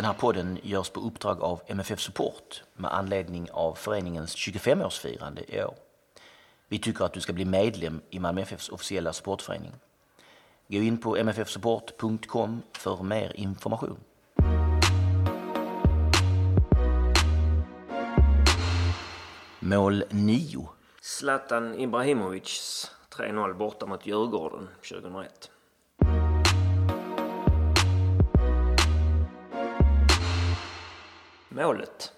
Den här podden görs på uppdrag av MFF Support med anledning av föreningens 25-årsfirande i år. Vi tycker att du ska bli medlem i Malmö FFs officiella supportförening. Gå in på mffsupport.com för mer information. Mål 9. Zlatan Ibrahimovics 3-0 borta mot Djurgården 2001. Målet.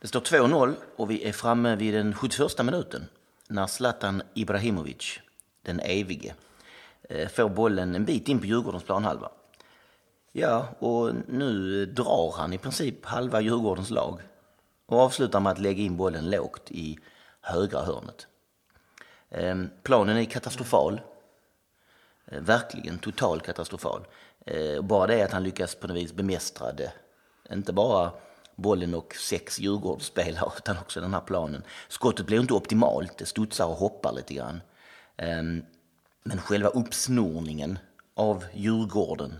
Det står 2-0 och vi är framme vid den 71 minuten när Zlatan Ibrahimovic, den evige, eh, får bollen en bit in på Djurgårdens planhalva. Ja, och nu drar han i princip halva Djurgårdens lag och avslutar med att lägga in bollen lågt i högra hörnet. Ehm, planen är katastrofal. Eh, verkligen total katastrofal. Eh, bara det att han lyckas på något vis bemästra det. Inte bara bollen och sex Djurgårdsspelare utan också den här planen. Skottet blir inte optimalt, det studsar och hoppar lite grann. Ehm, men själva uppsnorningen av Djurgården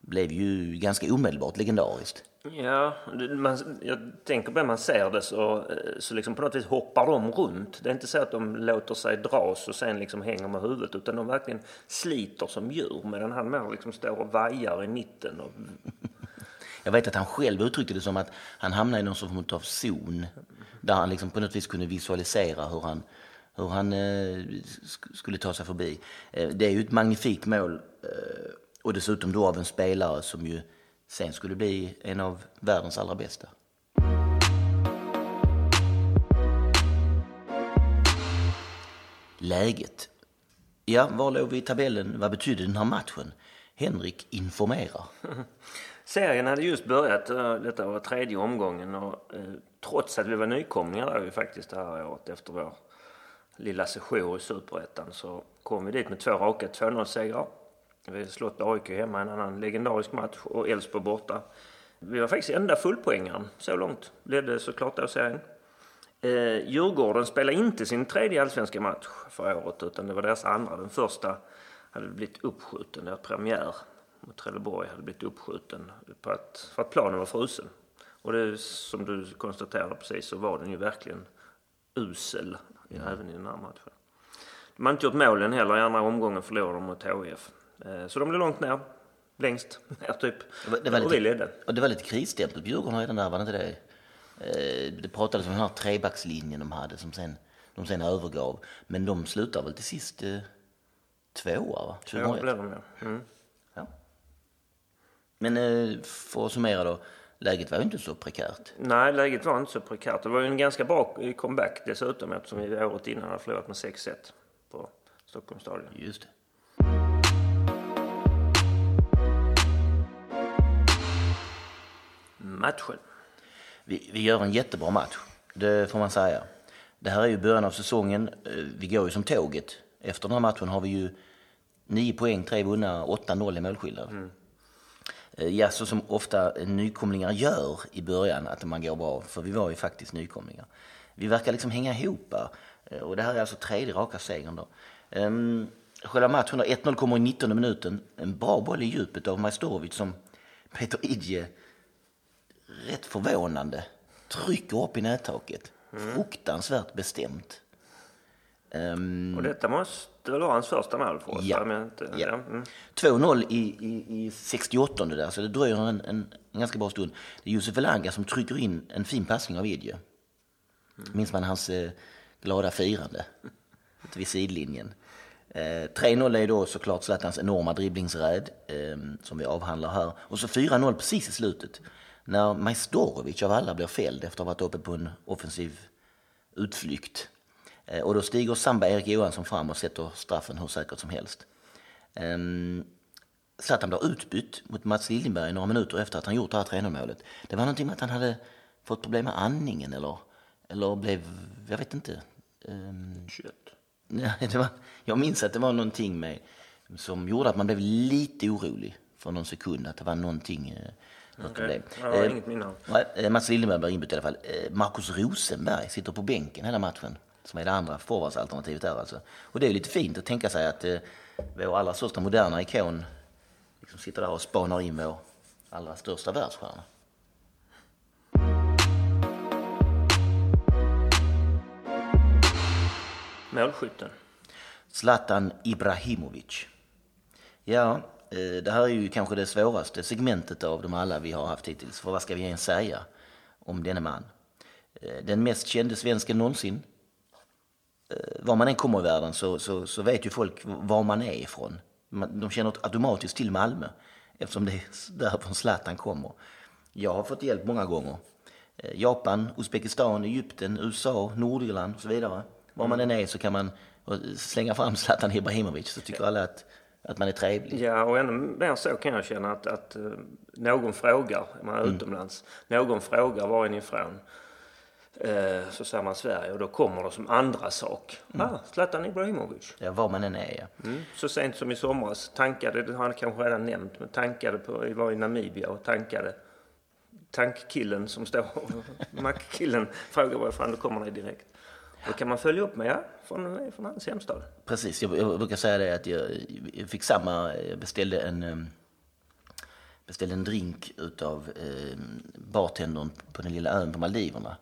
blev ju ganska omedelbart legendariskt. Ja, man, jag tänker på när man ser det så, eh, så liksom på något vis hoppar de runt. Det är inte så att de låter sig dras och sen liksom hänger med huvudet utan de verkligen sliter som djur medan han mer liksom står och vajar i mitten. Och, jag vet att han själv uttryckte det som att han hamnade i någon form av zon där han liksom på något vis kunde visualisera hur han, hur han eh, skulle ta sig förbi. Eh, det är ju ett magnifikt mål eh, och dessutom då av en spelare som ju sen skulle bli en av världens allra bästa. Läget. Ja, var låg vi i tabellen? Vad betydde den här matchen? Henrik informerar. Serien hade just börjat, eh, detta var tredje omgången och eh, trots att vi var nykomlingar där vi faktiskt det här året efter vår lilla sejour i Superettan så kom vi dit med två raka 2-0-segrar. Vi har slått AIK hemma en annan legendarisk match och Elfsborg borta. Vi var faktiskt enda fullpoängaren så långt. Ledde såklart då serien. Eh, Djurgården spelade inte sin tredje allsvenska match för året utan det var deras andra. Den första hade blivit uppskjuten, deras premiär mot Trelleborg hade blivit uppskjuten på att, för att planen var frusen. Och det, som du konstaterade precis så var den ju verkligen usel även i den här matchen. De har inte gjort målen heller. I andra omgången förlorade de mot HIF. Eh, så de blev långt ner. Längst ner typ. Det var, det var och vi lite, ledde. och det var lite krisstämpel på Djurgården redan där, var det inte det? Eh, Det pratades om den här trebackslinjen de hade som sen, de sen övergav. Men de slutar väl till sist eh, tvåa, va? 2001. blev de ja. Mm. Men eh, för att summera då, läget var ju inte så prekärt. Nej, läget var inte så prekärt. Det var ju en ganska bra comeback dessutom eftersom vi året innan hade förlorat med 6-1 på Stockholms stadion. Just det. Matchen. Vi, vi gör en jättebra match, det får man säga. Det här är ju början av säsongen. Eh, Vi går ju som tåget. Efter den här matchen har vi ju nio poäng, tre vunna, 8-0 i målskillnad. Eh, Ja, så som ofta nykomlingar gör i början, att man går bra. För vi var ju faktiskt nykomlingar. Vi verkar liksom hänga ihop. eh, Och det här är alltså tredje raka segern då. Ehm, Själva matchen då, 1-0 kommer i 19 minuten. En bra boll i djupet av Majstorovic som Peter Idje rätt förvånande trycker upp i nättaket. Fruktansvärt bestämt. Ehm, Och detta måste väl vara hans första mål för oss? Ja. inte, Ja. ja. Mm. 2-0 i, i, i 68 där, så det dröjer en, en, en ganska bra stund. Det är Josef Elanga som trycker in en fin passning av Idje. Minns man hans eh, glada firande vid sidlinjen. Eh, 3-0 är då såklart Zlatans enorma dribblingsräd eh, som vi avhandlar här. Och så 4-0 precis i slutet när Majstorovic av alla blir fälld efter att ha varit uppe på en offensiv utflykt. Eh, och då stiger Samba Erik Johansson fram och sätter straffen hur säkert som helst. Ehm, Zlatan blir utbytt mot Mats Liljenberg några minuter efter att han gjort det här 3-0 målet. Det var någonting med att han hade fått problem med andningen eller, eller blev, jag vet inte. Um, Kött. Ja, det var, jag minns att det var någonting med, som gjorde att man blev lite orolig för någon sekund. Att det var någonting, eh. Jag har Eh, eh, Mats Liljeberg blir inbytt i alla fall. Marcus Rosenberg sitter på bänken hela matchen. Som är det andra forwardsalternativet där alltså. Och det är ju lite fint att tänka sig att eh, vår allra största moderna ikon liksom sitter där och spanar in vår allra största världsstjärna. Målskytten. Zlatan Ibrahimovic. Ja, eh, det här är ju kanske det svåraste segmentet av de alla vi har haft hittills. För vad ska vi ens säga om denne man? Eh, Den mest kände svensken någonsin. Eh, Var man än kommer i världen så, så, så vet ju folk var man är ifrån. De känner automatiskt till Malmö eftersom det är därifrån Zlatan kommer. Jag har fått hjälp många gånger. Eh, Japan, Uzbekistan, Egypten, USA, Nordirland och så vidare. Var man än är så kan man slänga fram Zlatan Ibrahimovic så tycker alla att, att man är trevlig. Ja, och ännu mer så kan jag känna att, att eh, någon frågar, man är Mm. utomlands, någon frågar var är ni ifrån? Eh, så säger man Sverige och då kommer det som andra sak. Mm. Ah, Zlatan Ibrahimovic. Ja, var man än är ja. Mm. Så sent som i somras tankade, det har han kanske redan nämnt, men tankade på, var i Namibia och tankade. Tankkillen som står, mackkillen frågar varifrån då kommer direkt. Då kan man följa upp med, ja, från, från hans hemstad. Precis, jag, jag brukar säga det att jag, jag fick samma, jag beställde en, em, beställde en drink utav eh, bartendern på den lilla ön på Maldiverna.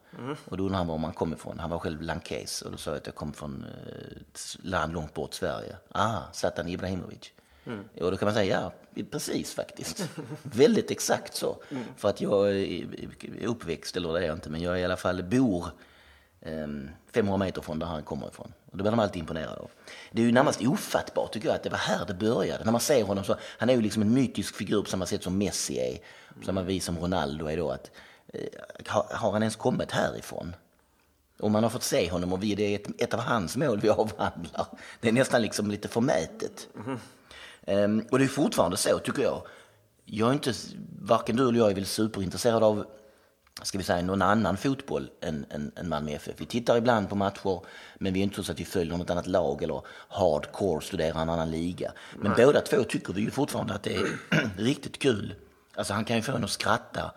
Och då undrade han var man kom ifrån. Han var själv lankes och då sa jag att jag kom från eh, ett land långt bort, Sverige. Ah, Zlatan Ibrahimovic. Och då kan man säga, ja, precis faktiskt. Väldigt exakt så. För att jag är uppväxt, eller det är jag inte, men jag är i alla fall bor Ehm, 500 meter från där han kommer ifrån. Och det blir de alltid imponerade av. Det är ju närmast ofattbart tycker jag att det var här det började. När man ser honom så, han är ju liksom en mytisk figur på samma sätt som Messi är. På samma vis som Ronaldo är då. Att, eh, har, han ens kommit härifrån? Och man har fått se honom och vi, det är ett, ett av hans mål vi avhandlar. Det är nästan liksom lite förmätet. Mm. Um, och det är fortfarande så tycker jag. Jag är inte, varken du eller jag är väl superintresserad av ska vi säga, någon annan fotboll än, än, än Malmö FF. Vi tittar ibland på matcher, men vi är inte så att vi följer något annat lag eller hardcore studerar en annan liga. Men båda två tycker vi ju fortfarande att det är riktigt kul. Alltså han kan ju få en att skratta,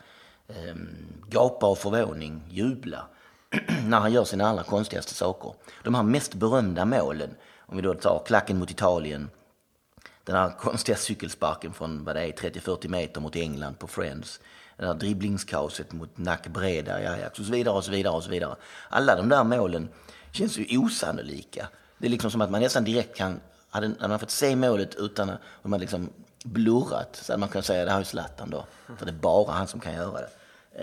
ehm, gapa av förvåning, jubla när han gör sina allra konstigaste saker. De här mest berömda målen, om vi då tar klacken mot Italien, den här konstiga cykelsparken från vad det är 30-40 meter mot England på Friends. Det här dribblingskaoset mot Nack Breda i Ajax och så vidare och så vidare och så vidare. Alla de där målen känns ju osannolika. Det är liksom som att man nästan direkt kan, hade, hade man fått se målet utan att man liksom blurrat så hade man kunnat säga det här är Zlatan då. För det är bara han som kan göra det.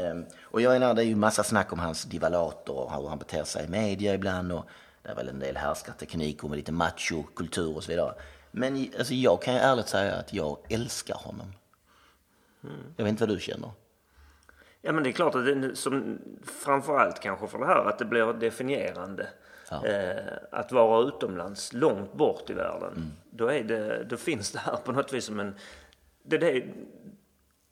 Ehm, och jag menar, det är ju massa snack om hans divalater och hur han beter sig i media ibland och det är väl en del härskarteknik och med lite machokultur och så vidare. Men alltså, jag kan ju ärligt säga att jag älskar honom. Jag vet inte vad du känner. Ja men det är klart att det som framförallt kanske för det här att det blir definierande. Ja. Eh, att vara utomlands långt bort i världen. Då, är det, då finns det här på något vis som en... Det, det,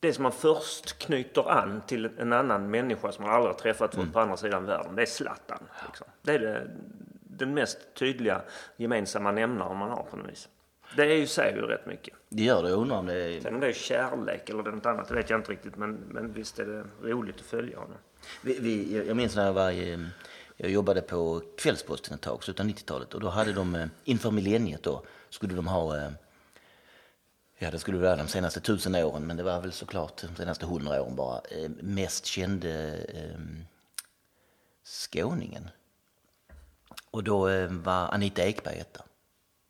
det som man först knyter an till en annan människa som man aldrig har träffat förut på andra sidan världen. Det är Zlatan. Liksom. Det är det, den mest tydliga gemensamma nämnaren man har på något vis. Det är ju, säger ju rätt mycket. Det gör det. Jag undrar om det är... Sen om det är kärlek eller något annat, det vet jag inte riktigt. Men, men visst är det roligt att följa honom. Vi, vi, jag- minns när jag var i, jag jobbade på Kvällsposten ett tag, slutet av 90-talet. Och då hade de, eh, inför millenniet då, skulle de ha, eh, ja det skulle vara de senaste tusen åren, men det var väl såklart de senaste hundra åren bara, eh, mest kände eh, skåningen. Och då eh, var Anita Ekberg etta.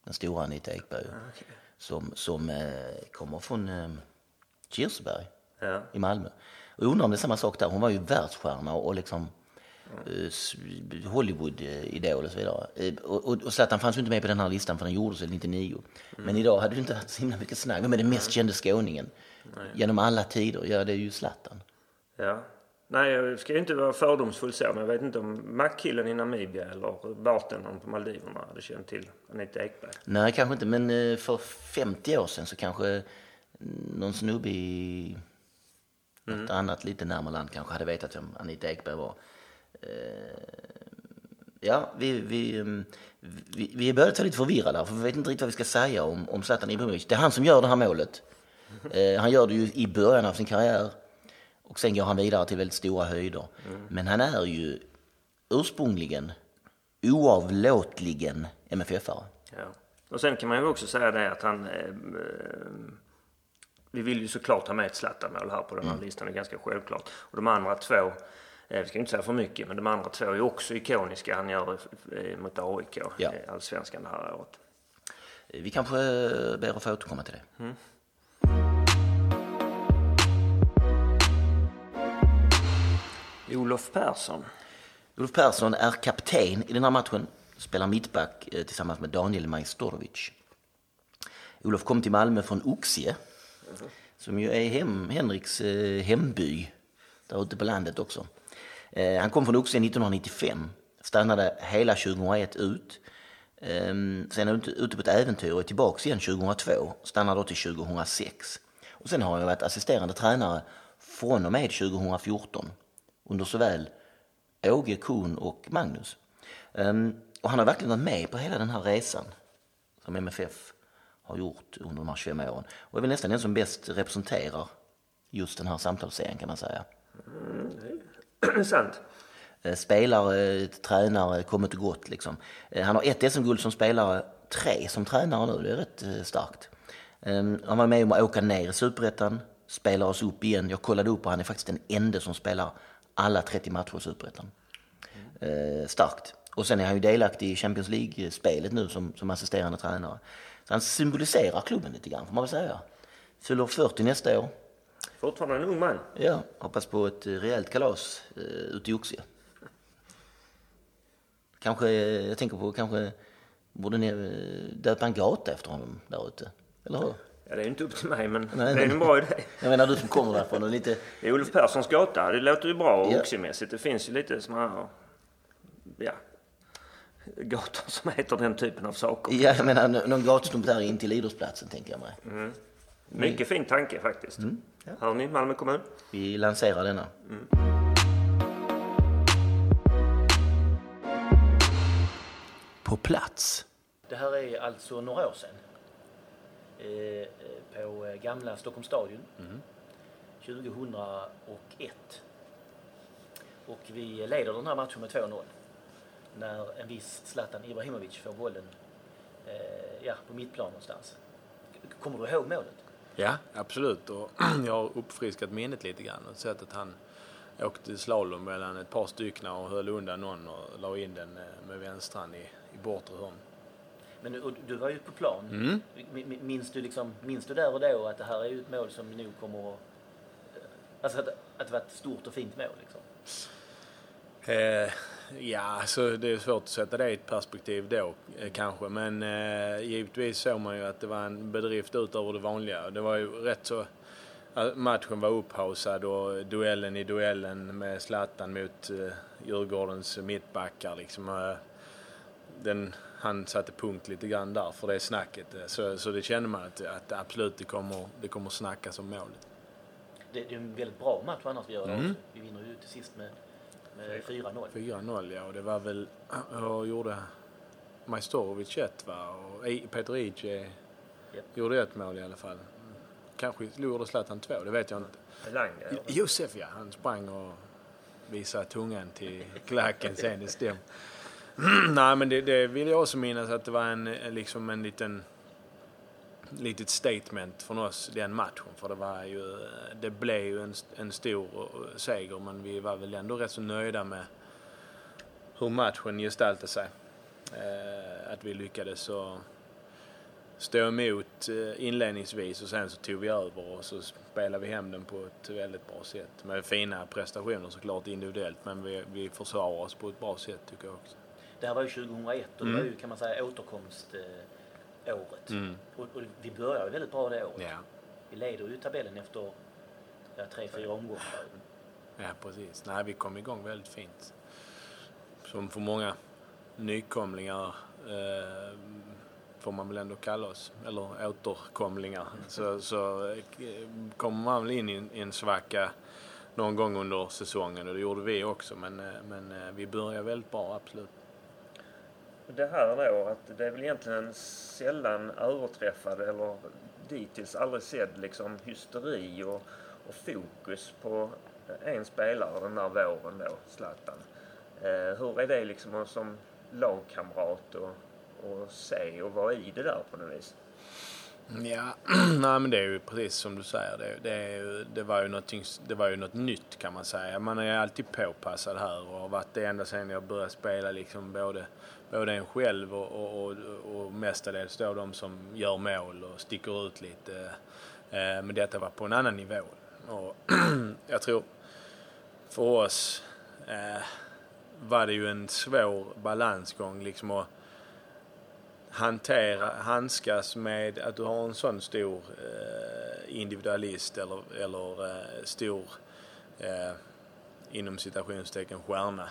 Den stora Anita Ekberg. Som, som eh, kommer från eh, Kirseberg Ja. i Malmö. Och jag undrar om det är samma sak där. Hon var ju världsstjärna och liksom eh, s- Hollywood-idol och så vidare. Eh, Och, och, och Zlatan fanns ju inte med på den här listan för den gjordes väl 99. Men idag hade du inte haft så himla mycket snack. Vem är den mest kände skåningen? Genom alla tider? Ja, det är ju Zlatan. Ja. Nej, jag ska ju inte vara fördomsfull så, men jag vet inte om mackkillen i Namibia eller bartendern på Maldiverna hade känt till Anita Ekberg. Nej, kanske inte. Men eh, för 50 år sedan så kanske någon snubbe i Något annat lite närmare land kanske hade vetat vem Anita Ekberg var. Eh, ja, vi, vi, mm, vi, vi börjar ta lite förvirrade här, för vi vet inte riktigt vad vi ska säga om, om Zlatan Ibrahimovic. Det är han som gör det här målet. Eh, han gör det ju i början av sin karriär och sen går han vidare till väldigt stora höjder. Men han är ju ursprungligen oavlåtligen MFF-are. Ja. Och sen kan man ju också säga det att han... Eh, vi vill ju såklart ha med ett Zlatan-mål här på den här listan, det är ganska självklart. Och de andra två, eh, vi ska inte säga för mycket, men de andra två är också ikoniska. Han gör eh, mot AIK Ja. Allsvenskan det här året. Eh, Vi kanske eh, ber att få återkomma till det. Olof Persson. Olof Persson är kapten i den här matchen. Spelar mittback eh, tillsammans med Daniel Majstorovic. Olof kom till Malmö från Oxie, som ju är hem, Henriks eh, hemby där ute på landet också. Eh, han kom från Oxie 1995, stannade hela 2001 ut. Ehm, sen är han ute- ute på ett äventyr och är tillbaka igen 2002, stannar då till 2006. Och sen har han varit assisterande tränare från och med 2014 under såväl Åge, Kuhn och Magnus. Ehm, och han har verkligen varit med på hela den här resan som MFF har gjort under de här 25 åren. Och är väl nästan den som bäst representerar just den här samtalsserien kan man säga. Sant. Eh, Spelare, tränare, kommit och gått liksom. Eh, Han har ett SM-guld som spelare, tre som tränare nu, det är rätt eh, starkt. Ehm, Han var med om att åka ner i Superettan, spelar oss upp igen. Jag kollade upp och han är faktiskt den enda som spelar alla 30 matcher i Superettan. Eh, starkt. Och sen är han ju delaktig i Champions League-spelet nu som, som assisterande tränare. Så han symboliserar klubben lite grann får man väl säga. Fyller 40 nästa år. Fortfarande en ung man. Ja, hoppas på ett rejält kalas eh, ute i Oxie. Kanske, jag tänker på, kanske borde ni eh, döpa en gata efter honom där ute? Eller hur? Ja, det är ju inte upp till mig, men Nej, det är men- en bra idé. Jag menar du som kommer därifrån och lite, Det är Olof Perssons gata. Det låter ju bra och Ja. oxiemässigt. Det finns ju lite såna här... Ja. Gator som heter den typen av saker. ja jag menar nå- någon gatstump där in till idrottsplatsen tänker jag mig. Mycket fin tanke faktiskt. Mm. Ja. Hör ni, Malmö kommun? Vi lanserar denna. På plats. Det här är alltså några år sedan. Eh, på eh, gamla Stockholms stadion. 2001. Och vi leder den här matchen med 2-0. När en viss Zlatan Ibrahimovic får bollen eh, ja, på mittplan någonstans. Kommer du ihåg målet? Ja, absolut. Och jag har uppfriskat minnet lite grann och sett att han åkte slalom mellan ett par stycken och höll undan någon och la in den eh, med vänstran i, i bortre hörn. Men du, du var ju på plan. Mm. Mi- mi- Minns du, liksom, minns du där och då att det här är ju ett mål som nog kommer att... eh, Alltså att, att det var ett stort och fint mål liksom? Eh, ja, alltså det är svårt att sätta det i ett perspektiv då eh, kanske. Men eh, givetvis såg man ju att det var en bedrift utöver det vanliga. Det var ju rätt så... Matchen var upphausad och duellen i duellen med Zlatan mot eh, Djurgårdens mittbackar liksom. Eh, den, han satte punkt lite grann där för det snacket. Eh, Så, så det kände man att, att absolut det kommer, det kommer snackas om målet. Det, det är en väldigt bra match annars vi gör Mm. också. Vi vinner ju till sist med, med 4-0. 4-0 ja, och det var väl, jag gjorde Majstorovic ett va, och Peter Ije Japp. gjorde ett mål i alla fall. Kanske gjorde Zlatan två, det vet jag inte. Elanga. ja. Josef ja, han sprang och visade tungan till klacken sen, det stämmer. Nej men det, det vill jag också minnas att det var en, eh, liksom en liten litet statement från oss den matchen. För det var ju, eh, det blev ju en, en stor eh, seger men vi var väl ändå rätt så nöjda med hur matchen gestaltade sig. Eh, att vi lyckades så stå emot inledningsvis och sen så tog vi över och så spelade vi hem den på ett väldigt bra sätt. Med fina prestationer såklart individuellt men vi, vi försvarar oss på ett bra sätt tycker jag också. Det här var ju 2001 och det var ju kan man säga återkomståret. Året. Mm. Och, och vi började ju väldigt bra det året. Ja, Vi leder ju tabellen efter ja, tre, fyra omgångar. ja precis. Nej, vi kom igång väldigt fint. Som för många nykomlingar eh, får man väl ändå kalla oss, eller återkomlingar, så, så eh, kommer man väl in i en, i en svacka någon gång under säsongen och det gjorde vi också men, eh, men eh, vi började väldigt bra, absolut. Det här då, att det är väl egentligen en sällan överträffad eller dittills aldrig sedd liksom hysteri och, och fokus på en spelare den här våren då, Zlatan. Eh, hur är det liksom som lagkamrat och, och se och vara i det där på något vis? Ja, nej men det är ju precis som du säger. Det, det, det, var ju det var ju något nytt kan man säga. Man är alltid påpassad här och har varit det ända sedan jag började spela liksom både, både en själv och, och, och, och mestadels då de som gör mål och sticker ut lite. Eh, men detta var på en annan nivå. Och jag tror för oss eh, var det ju en svår balansgång liksom att hantera, handskas med att du har en sån stor eh, individualist eller, eller stor inom citationstecken stjärna.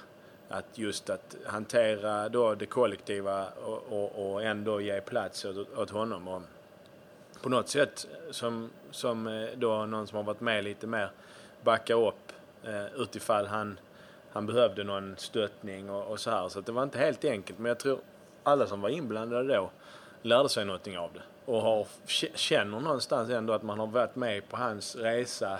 Att just att hantera då det kollektiva och, och, och ändå ge plats åt, åt honom. Och på något sätt som, som eh, då någon som har varit med lite mer backa upp eh, utifall han, han behövde någon stöttning och, och så här. Så det var inte helt enkelt men jag tror alla som var inblandade då lärde sig någonting av det och har, känner någonstans ändå att man har varit med på hans resa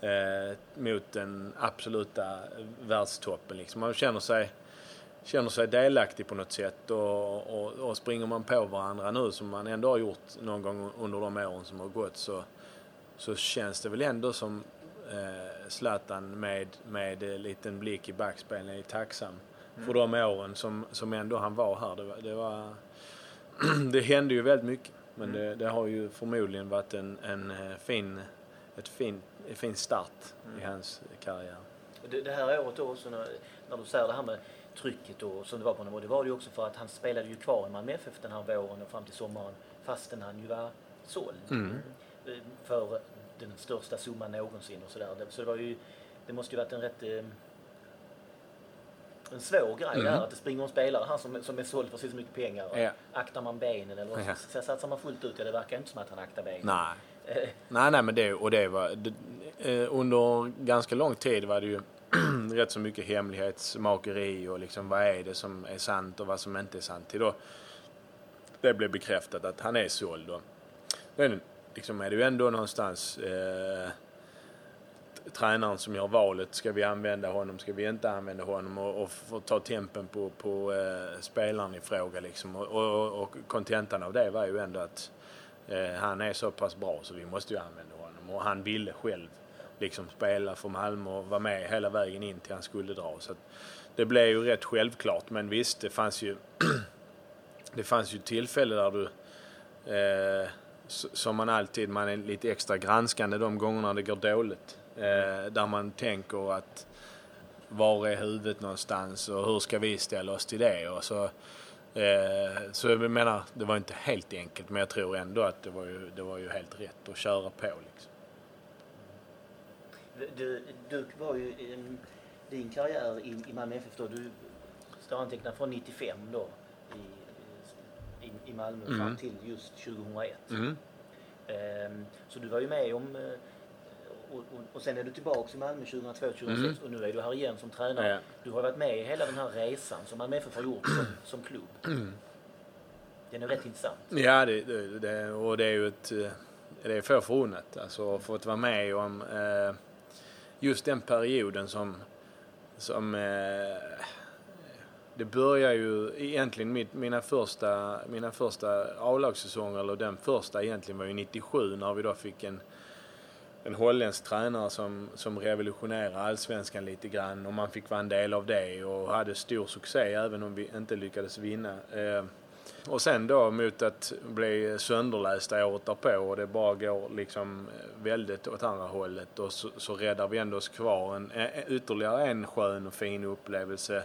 eh, mot den absoluta världstoppen. Liksom. Man känner sig, känner sig delaktig på något sätt och, och, och, springer man på varandra nu som man ändå har gjort någon gång under de åren som har gått så, så känns det väl ändå som eh, Zlatan med, med en liten blick i backspegeln är tacksam för de åren som, som ändå han var här. Det var, det, var, det hände ju väldigt mycket. Men mm. det, det, har ju förmodligen varit en, en eh, fin, ett fin, en fin start mm. i hans karriär. Det, det, här året då, så när, när du säger det här med trycket och som det var på honom, det var det ju också för att han spelade ju kvar i Malmö FF den här våren och fram till sommaren fastän han ju var såld. Mm. Eh, för den största summan någonsin och sådär. Så det var ju, det måste ju varit en rätt eh, en svår grej mm. där, att det springer en spelare här som, som är såld för så mycket pengar. Ja. Aktar man benen eller ja. så, satsar man fullt ut? Ja, det verkar inte som att han aktar benen. Nej. Nej, nej, men det, och det var, det, eh, under ganska lång tid var det ju rätt så mycket hemlighetsmakeri och liksom vad är det som är sant och vad som inte är sant. Till då det blev bekräftat att han är såld. Och, men liksom är det ju ändå någonstans eh, tränaren som gör valet. Ska vi använda honom? Ska vi inte använda honom? Och, och få ta tempen på, på eh, spelaren i fråga liksom. Och kontentan av det var ju ändå att eh, Eh, han är så pass bra så vi måste ju använda honom. Och han ville själv liksom spela för Malmö och vara med hela vägen in till han skulle dra. Så det blev ju rätt självklart. Men visst, det fanns ju, det fanns ju tillfällen där du eh, som man alltid, man är lite extra granskande de gångerna det går dåligt. Eh, där man tänker att var är huvudet någonstans och hur ska vi ställa oss till det? Och så, så jag menar, det var inte helt enkelt men jag tror ändå att det var ju, det var ju helt rätt att köra på. Liksom. Du, du var ju din karriär i, i Malmö FF då, du står antecknad från 95 då i, i, i Malmö mm. fram till just 2001. Mm. Um, så du var ju med om uh, och, och, och, sen är du tillbaka i Malmö 2002-2006 mm. och nu är du här igen som tränare. Ja. Du har varit med i hela den här resan som Malmö FF har gjort som, som klubb. Mm. Den är rätt intressant. Ja, det, det, det, och det är ju ett... Eh, det är få förunnat. Alltså fått vara med om eh, just den perioden som... som eh, det börjar ju egentligen mitt, mina första, mina första A-lagssäsonger, eller den första egentligen var ju 97 när vi då fick en en holländsk tränare som, som revolutionerade allsvenskan lite grann och man fick vara en del av det och hade stor succé även om vi inte lyckades vinna. Eh, och sen då mot att bli sönderlästa året därpå och det bara går liksom eh, väldigt åt andra hållet och så, så räddar vi ändå oss kvar en, ytterligare en skön och fin upplevelse.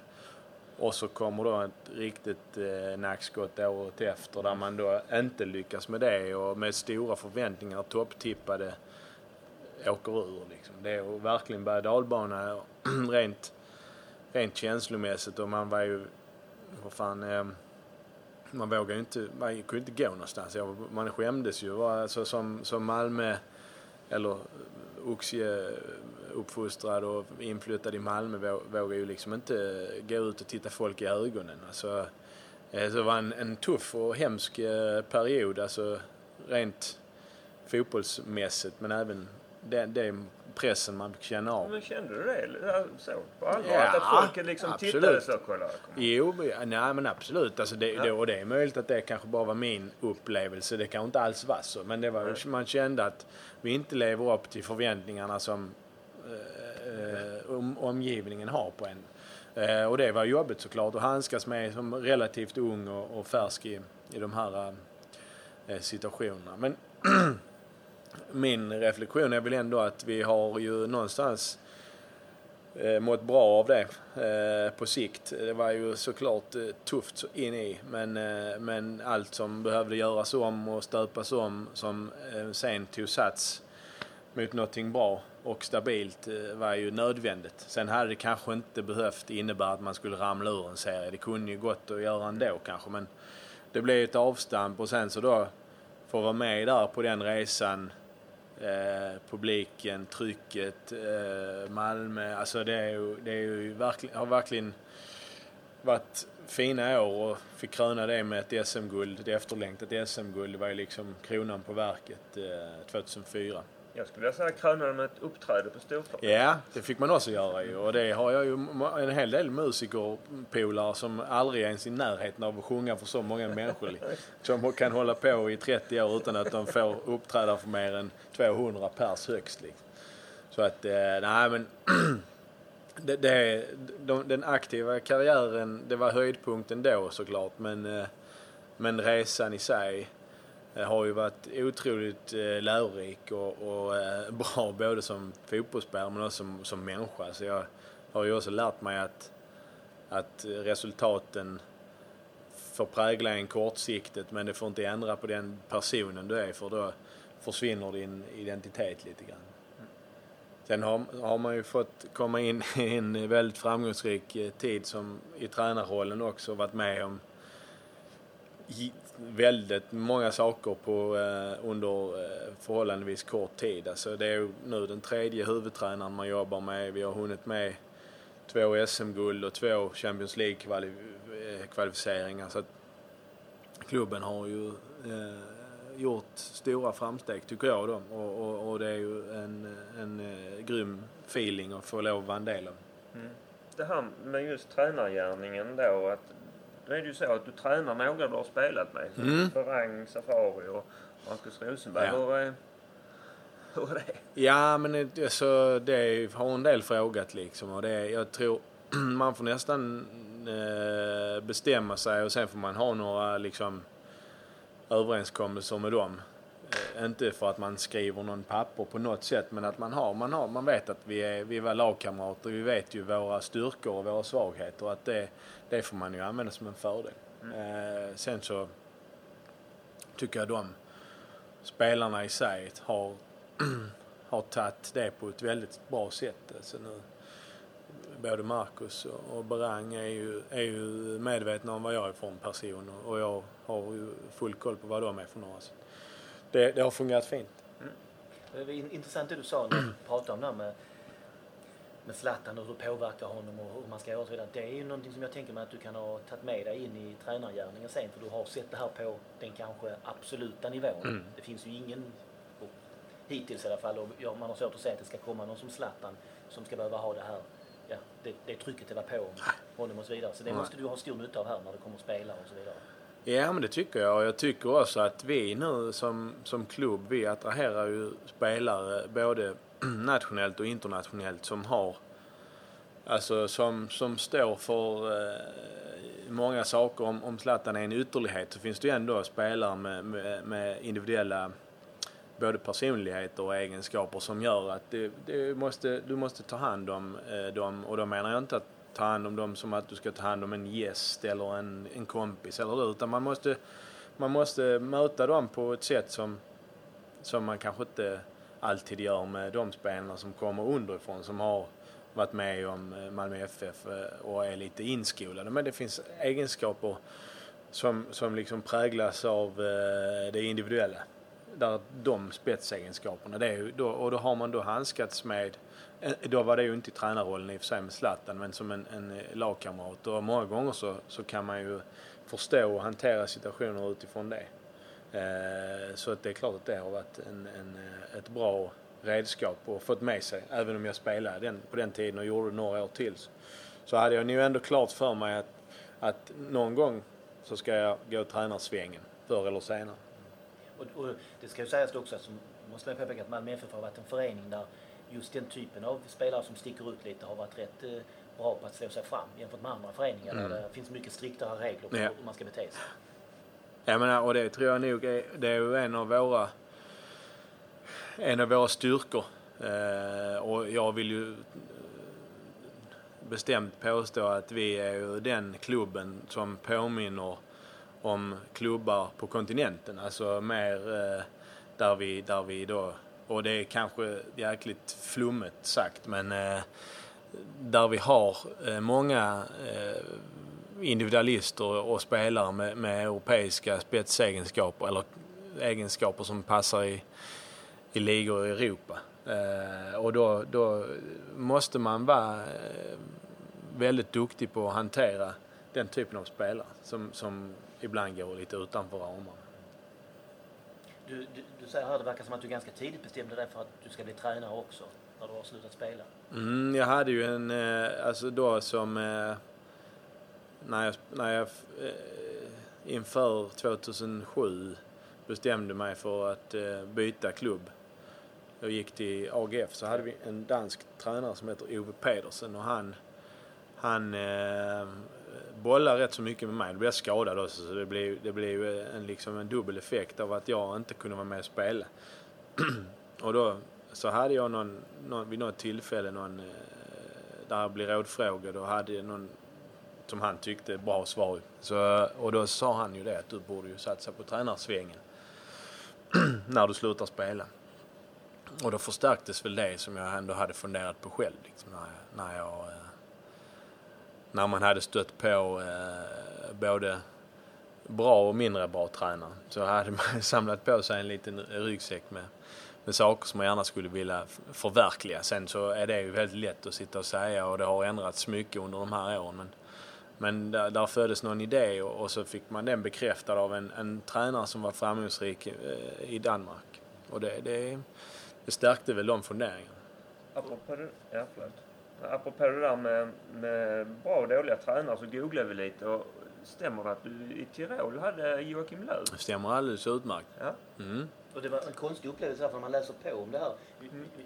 Och så kommer då ett riktigt eh, nackskott året efter där man då inte lyckas med det och med stora förväntningar topptippade åker ur. Liksom. Det är verkligen berg dalbana rent, rent känslomässigt och man var ju, vad fan, eh, man vågar ju inte, man kunde inte gå någonstans. Jag, man skämdes ju. Alltså, som, som Malmö, eller eh, Oxie eh, uppfostrad och inflyttad i Malmö vågar ju liksom inte gå ut och titta folk i ögonen. Alltså, eh, det var en, en tuff och hemsk period, alltså rent fotbollsmässigt men även det, det pressen man känna av. Men kände du det så på allvar? Ja, att folket liksom absolut. tittade så? Kolla, jo, nej men absolut. Alltså det, ja. det, och det är möjligt att det kanske bara var min upplevelse. Det kanske inte alls var så. Men det var, man kände att vi inte lever upp till förväntningarna som eh, om, omgivningen har på en. Eh, och det var jobbigt såklart att handskas med som relativt ung och, och färsk i, i de här eh, situationerna. Men min reflektion är väl ändå att vi har ju någonstans eh, mått bra av det eh, på sikt. Det var ju såklart eh, tufft in i men, eh, men allt som behövde göras om och stöpas om som eh, sen tog sats mot någonting bra och stabilt eh, var ju nödvändigt. Sen hade det kanske inte behövt innebära att man skulle ramla ur en serie. Det kunde ju gått att göra ändå kanske men det blev ett avstamp och sen så då få vara med där på den resan Eh, publiken, trycket, eh, Malmö. Alltså det, är ju, det är ju verkligen, har verkligen varit fina år och fick kröna det med ett SM-guld, ett efterlängtat SM-guld. Det var ju liksom kronan på verket eh, 2004. Jag skulle vilja säga kröna med ett uppträde på Storplan. Ja, det fick man också göra ju. Och det har jag ju en hel del musikerpolare som aldrig ens i närheten av att sjunga för så många människor. Som kan hålla på i 30 år utan att de får uppträda för mer än 200 pers högst. Liksom. Så att, eh, nej men. det, det, de, den aktiva karriären, det var höjdpunkten då såklart. Men, eh, men resan i sig Eh, har ju varit otroligt eh, lärorik och, och eh, bra både som fotbollsspelare men också som, som människa. Så jag har ju också lärt mig att, att resultaten får prägla en kortsiktigt men det får inte ändra på den personen du är för då försvinner din identitet lite grann. Sen har, har man ju fått komma in i en väldigt framgångsrik tid som i tränarrollen också varit med om väldigt många saker på, eh, under eh, förhållandevis kort tid. Alltså det är nu den tredje huvudtränaren man jobbar med. Vi har hunnit med två SM-guld och två Champions League-kvalificeringar. Eh, Så klubben har ju eh, gjort stora framsteg tycker jag då. Och, och, och det är ju en, en eh, grym feeling att få lov att vara en del av. Mm. Det här med just tränargärningen då, att nu är det ju så att du tränar några du har spelat med. Mm. Ferrang, Safari och Marcus Rosenberg. Ja. Hur, är, hur är det? Ja, men alltså, det har en del frågat liksom. Och det, jag tror man får nästan eh, bestämma sig och sen får man ha några liksom, överenskommelser med dem. Eh, inte för att man skriver någon papper på något sätt men att man har, man har, man vet att vi, är, vi var lagkamrater, vi vet ju våra styrkor och våra svagheter att det, det får man ju använda som en fördel. Mm. Eh, sen så tycker jag de spelarna i sig har, har tagit det på ett väldigt bra sätt. Alltså nu, både Marcus och Berang är ju, är ju medvetna om vad jag är för en person och jag har ju full koll på vad de är för några. Det, det har fungerat fint. Mm. Intressant det du sa när du pratade om det här med med Zlatan och hur det påverkar honom och hur man ska göra och så vidare. Det är ju någonting som jag tänker mig att du kan ha tagit med dig in i tränargärningen sen för du har sett det här på den kanske absoluta nivån. Mm. Det finns ju ingen, hittills i alla fall, och man har svårt att säga att det ska komma någon som Zlatan som ska behöva ha det här, ja, det, det trycket det var på honom och så vidare. Så det måste du ha stor nytta av här när det kommer spelare och så vidare. Ja, men det tycker jag. Och jag tycker också att vi nu som, som klubb, vi attraherar ju spelare både nationellt och internationellt som har Alltså som, som står för eh, många saker. Om, om Zlatan är en ytterlighet så finns det ju ändå spelare med, med, med individuella både personligheter och egenskaper som gör att det, det måste, du måste ta hand om eh, dem. Och då menar jag inte att ta hand om dem som att du ska ta hand om en gäst eller en, en kompis eller det, utan man måste, man måste möta dem på ett sätt som, som man kanske inte alltid gör med de spelarna som kommer underifrån som har varit med om eh, Malmö FF eh, och är lite inskolade. Men det finns egenskaper som, som liksom präglas av eh, det individuella. Där de spetsegenskaperna, det är då, och då har man då handskats med, då var det ju inte i tränarrollen i och för sig med Zlatan, men som en, en lagkamrat. Och många gånger så, så kan man ju förstå och hantera situationer utifrån det. Eh, så att det är klart att det har varit en, en, ett bra redskap och fått med sig. Även om jag spelade den, på den tiden och gjorde några år till så hade jag nog ändå klart för mig att, att någon gång så ska jag gå tränarsvängen förr eller senare. Och, och det ska ju sägas också, som måste jag påpeka, att Malmö FF har varit en förening där just den typen av spelare som sticker ut lite har varit rätt eh, bra på att slå sig fram jämfört med andra föreningar mm. där det finns mycket striktare regler på ja. hur man ska bete sig. Jag menar, och det tror jag nog är, det är ju en av våra en av våra styrkor. Eh, och jag vill ju bestämt påstå att vi är ju den klubben som påminner om klubbar på kontinenten. Alltså mer eh, där, vi, där vi då, och det är kanske jäkligt flummet sagt, men eh, där vi har eh, många eh, individualister och spelare med, med europeiska spetsegenskaper eller egenskaper som passar i, i ligor i Europa. Eh, och då, då måste man vara eh, väldigt duktig på att hantera den typen av spelare som, som ibland går lite utanför ramarna. Du, du, du säger här, det verkar som att du ganska tidigt bestämde dig för att du ska bli tränare också, när du har slutat spela. Mm, jag hade ju en, eh, alltså då som, eh, när jag, när jag eh, inför 2007 bestämde mig för att eh, byta klubb jag gick till AGF så hade vi en dansk tränare som heter Ove Pedersen och han, han eh, bollade rätt så mycket med mig. Då blev jag skadad också så det blev, det blev en, liksom en dubbel effekt av att jag inte kunde vara med och spela. och då så hade jag någon, någon, vid något tillfälle någon, eh, där jag blev rådfrågad och hade någon som han tyckte bra svar. Så, och då sa han ju det att du borde ju satsa på tränarsvängen när du slutar spela. Och då förstärktes väl det som jag ändå hade funderat på själv. Liksom, när, jag, när, jag, eh, när man hade stött på eh, både bra och mindre bra tränare så hade man samlat på sig en liten ryggsäck med, med saker som man gärna skulle vilja förverkliga. Sen så är det ju väldigt lätt att sitta och säga och det har ändrats mycket under de här åren. Men, men där, där föddes någon idé och, och, så fick man den bekräftad av en, en tränare som var framgångsrik eh, i Danmark. Och det, det, det stärkte väl de funderingarna. Apropå ja, Apropå det där med, med bra och dåliga tränare så googlade vi lite och stämmer det att du i Tirol hade Joakim Löw? Det stämmer alldeles utmärkt. Ja. Mm. Och det var en konstig upplevelse när man läser på om det här.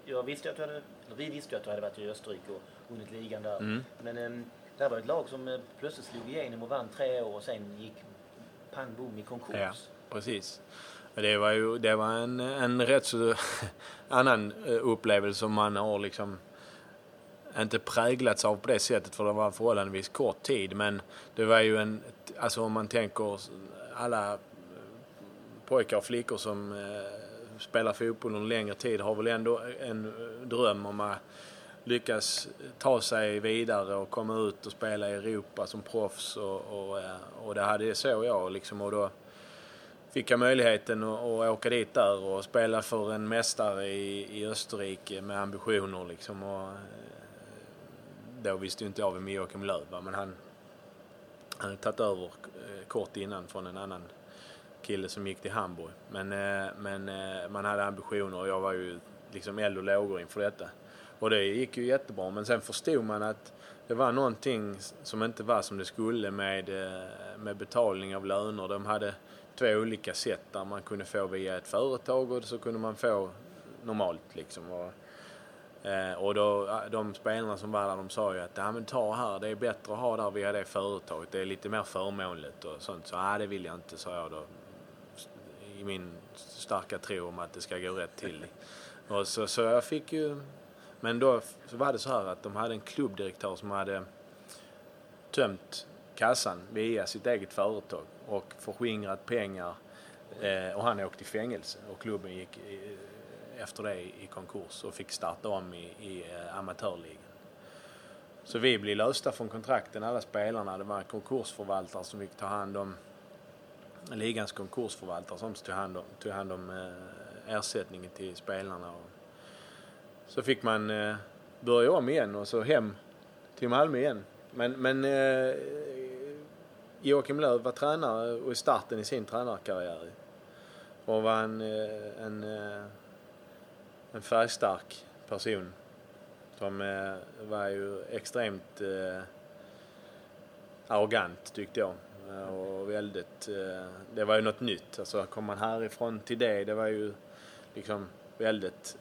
Jag visste att du hade, vi visste att du hade varit i Österrike och vunnit ligan där. Mm. Men ehm, det här var ett lag som eh, plötsligt slog igenom och vann tre år och sen gick pang bom i konkurs. Ja, precis. Det var ju det var en, en rätt så annan eh, upplevelse som man har liksom inte präglats av på det sättet för det var en förhållandevis kort tid men det var ju en, alltså om man tänker alla eh, pojkar och flickor som spelar fotboll under längre tid har väl ändå en dröm om att lyckas ta sig vidare och komma ut och spela i Europa som proffs och, och, eh, och det hade så jag liksom och då fick jag möjligheten att, att åka dit där och spela för en mästare i, i Österrike med ambitioner liksom. Och, eh, då visste ju inte jag vem Joakim Löw var men han, han hade tagit över eh, kort innan från en annan kille som gick till Hamburg. Men, men man hade ambitioner och jag var ju liksom eld och lågor inför detta. Och det gick ju jättebra men sen förstod man att det var någonting som inte var som det skulle med, eh, med betalning av löner. De hade två olika sätt där man kunde få via ett företag och så kunde man få normalt liksom. Och, eh, och då, de spelarna som var där de sa ju att ja, men ta här, det är bättre att ha där via det företaget. Det är lite mer förmånligt och sånt. Så nej, det vill jag inte, sa jag då. I min starka tro om att det ska gå rätt till. Och så, så jag fick ju... Men då så var det så här att de hade en klubbdirektör som hade tömt kassan via sitt eget företag och förskingrat pengar eh, och han åkte i fängelse och klubben gick efter det i konkurs och fick starta om i, i eh, amatörligan. Så vi blev lösta från kontrakten alla spelarna. Det var en konkursförvaltare som fick ta hand om ligans konkursförvaltare som tog hand om, tog hand om eh, ersättningen till spelarna. Och så fick man eh, börja om igen och så hem till Malmö igen. Men, men eh, Joakim Löw var tränare och i starten i sin tränarkarriär. Och var en, eh, en, eh, en färgstark person som eh, var ju extremt eh, arrogant tyckte jag. Och väldigt, det var ju något nytt. Alltså kom man härifrån till det, det var ju liksom väldigt,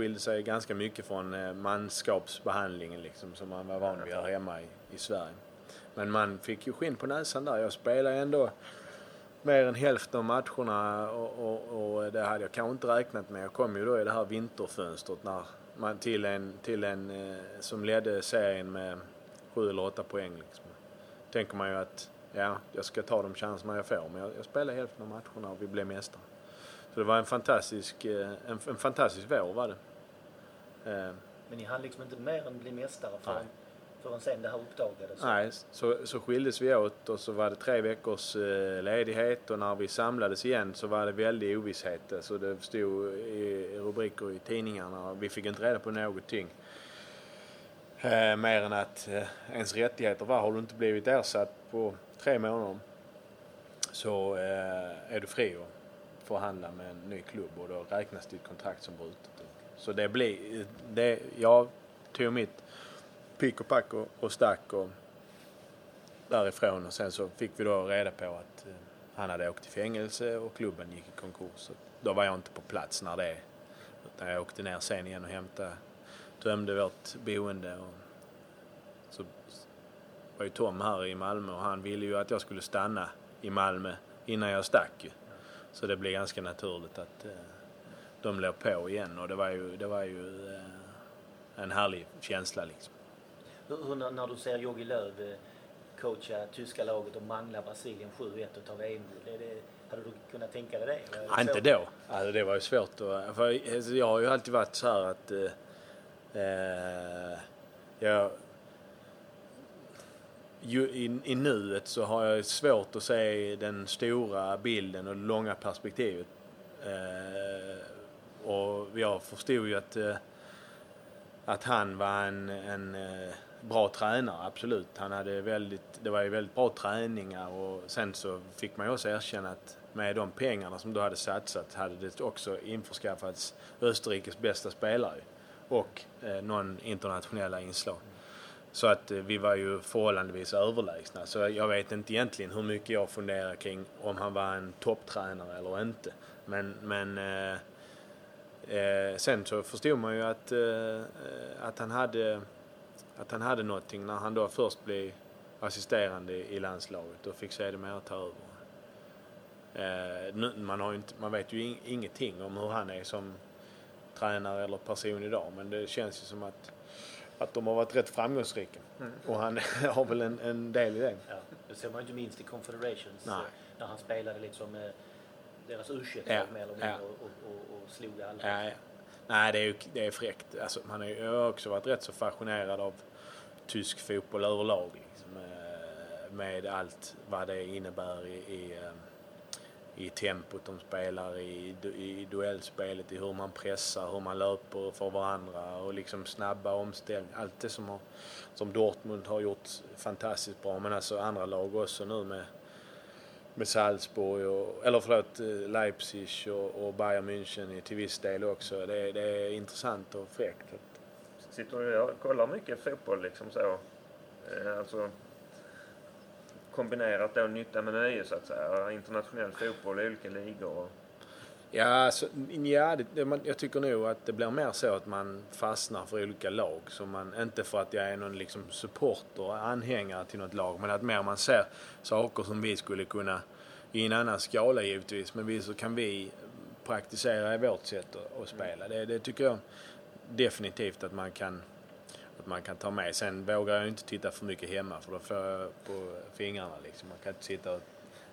skilde sig ganska mycket från eh, manskapsbehandlingen liksom som man var van vid här hemma i, i Sverige. Men man fick ju skinn på näsan där. Jag spelade ändå mer än hälften av matcherna och, och, och, det hade jag kanske inte räknat med. Jag kom ju då i det här vinterfönstret när man, till en, till en eh, som ledde serien med sju eller åtta poäng. Liksom. tänker man ju att ja, jag ska ta de chanserna jag får. Men jag, jag spelade hälften av matcherna och vi blev mästare. Så det var en fantastisk, eh, en, en fantastisk vår var det. Eh. Men ni hann liksom inte mer än bli mästare förrän förrän sen det här uppdagades? Nej, så, så skildes vi åt och så var det tre veckors eh, ledighet och när vi samlades igen så var det väldig ovisshet. Så det stod i rubriker i tidningarna och vi fick inte reda på någonting. Eh, mer än att eh, ens rättigheter var, har du inte blivit ersatt på tre månader så eh, är du fri att förhandla med en ny klubb och då räknas ditt kontrakt som brutet. Så det blir, det, jag tog mitt pick och pack och, och stack och därifrån och sen så fick vi då reda på att eh, han hade åkt i fängelse och klubben gick i konkurs. Så då var jag inte på plats när det utan jag åkte ner sen igen och hämtade, tömde vårt boende och så var ju Tom här i Malmö och han ville ju att jag skulle stanna i Malmö innan jag stack ju. Så det blev ganska naturligt att eh, de låg på igen och det var ju, det var ju eh, en härlig känsla liksom. Hur, när, du ser Jogi Löw eh, coacha tyska laget och mangla Brasilien 7-1 och ta VM-guld. Hade du kunnat tänka dig det? Ja, inte då. Alltså, det var ju svårt att... För alltså, jag har ju alltid varit så här att... Eh, eh jag, ju, i, I nuet så har jag svårt att se den stora bilden och det långa perspektivet. Eh, och jag förstod ju att, eh, att han var en, en eh, bra tränare, absolut. Han hade väldigt, det var ju väldigt bra träningar och sen så fick man ju också erkänna att med de pengarna som du hade satsat hade det också införskaffats Österrikes bästa spelare och eh, någon internationella inslag. Så att eh, vi var ju förhållandevis överlägsna. Så jag vet inte egentligen hur mycket jag funderar kring om han var en topptränare eller inte. Men, men eh, eh, sen så förstod man ju att, eh, att han hade att han hade någonting när han då först blev assisterande i landslaget och fick sedermera ta över. Eh, man, har inte, man vet ju ingenting om hur han är som tränare eller person idag men det känns ju som att, att de har varit rätt framgångsrika. Mm. Och han har väl en, en del i det. Ja, det ser man inte minst i Confederations Nej. när han spelade liksom deras u ja. mer eller mindre ja. och, och, och, slog alla. Ja, ja. Nej, det är ju det är fräckt. Alltså, han har ju också varit rätt så fascinerad av tysk fotboll överlag. Liksom, eh, med allt vad det innebär i, i, eh, i tempot de spelar, i, i duellspelet, i hur man pressar, hur man löper för varandra och liksom snabba omställningar. Allt det som, har, som Dortmund har gjort fantastiskt bra, men alltså andra lag också nu med med Salzburg, och, eller förlåt, eh, Leipzig och, och Bayern München till viss del också. Det, det är intressant och fräckt. Sitter du och kollar mycket fotboll liksom så? Eh, alltså kombinerat då nytta med nöje så att säga? Internationell fotboll i olika ligor? Ja, alltså, ja det, det, jag tycker nog att det blir mer så att man fastnar för olika lag. Så man, inte för att jag är någon liksom supporter, anhängare till något lag, men att mer man ser saker som vi skulle kunna, i en annan skala givetvis, men vi, så kan vi praktisera i vårt sätt att, att spela. Det, det tycker jag definitivt att man kan att man kan ta med. Sen vågar jag inte titta för mycket hemma för då får jag på fingrarna liksom. Man kan inte sitta och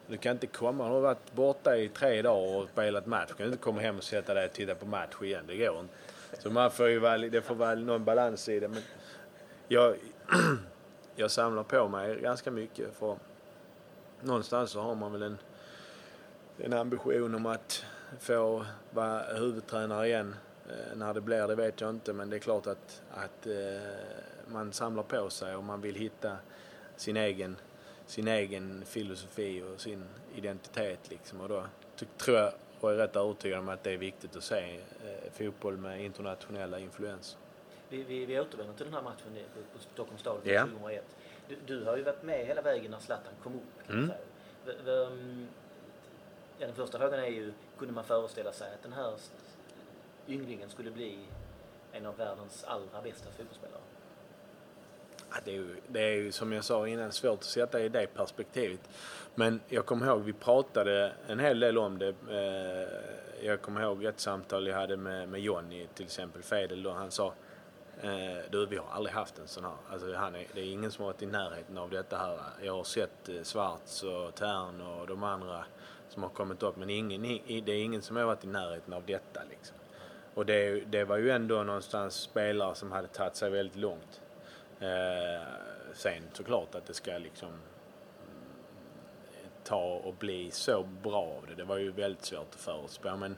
du kan inte komma, du har varit borta i tre dagar och spelat match. Du kan inte komma hem och sätta dig och titta på match igen. Det går inte. Så man får ju vara, det får vara någon balans i det. Men jag, jag samlar på mig ganska mycket för någonstans så har man väl en, en ambition om att få vara huvudtränare igen. Eh, när det blir det vet jag inte men det är klart att, att eh, man samlar på sig och man vill hitta sin egen, sin egen filosofi och sin identitet liksom. Och då tror jag och är rätt övertygad om att det är viktigt att se eh, fotboll med internationella influenser. Vi, vi, vi återvänder till den här matchen på Stockholms ja. 2001. Du, du, har ju varit med hela vägen när Zlatan kom upp. Kan mm. säga. V, v, mm, ja, den första frågan är ju, kunde man föreställa sig att den här ynglingen skulle bli en av världens allra bästa fotbollsspelare? Det, är ju, det är ju som jag sa innan svårt att sätta i det perspektivet. Men jag kommer ihåg, vi pratade en hel del om det. Eh, jag kommer ihåg ett samtal jag hade med, med Jonny till exempel, Fedel då. Han sa eh, du, vi har aldrig haft en sån här. Alltså, han är, det är ingen som har varit i närheten av detta här. Jag har sett eh, Svarts och Tern och de andra som har kommit upp men ingen, det är ingen som har varit i närheten av detta. Liksom. Och det, det var ju ändå någonstans spelare som hade tagit sig väldigt långt. Eh, sen såklart att det ska liksom ta och bli så bra av det. Det var ju väldigt svårt att förutspå men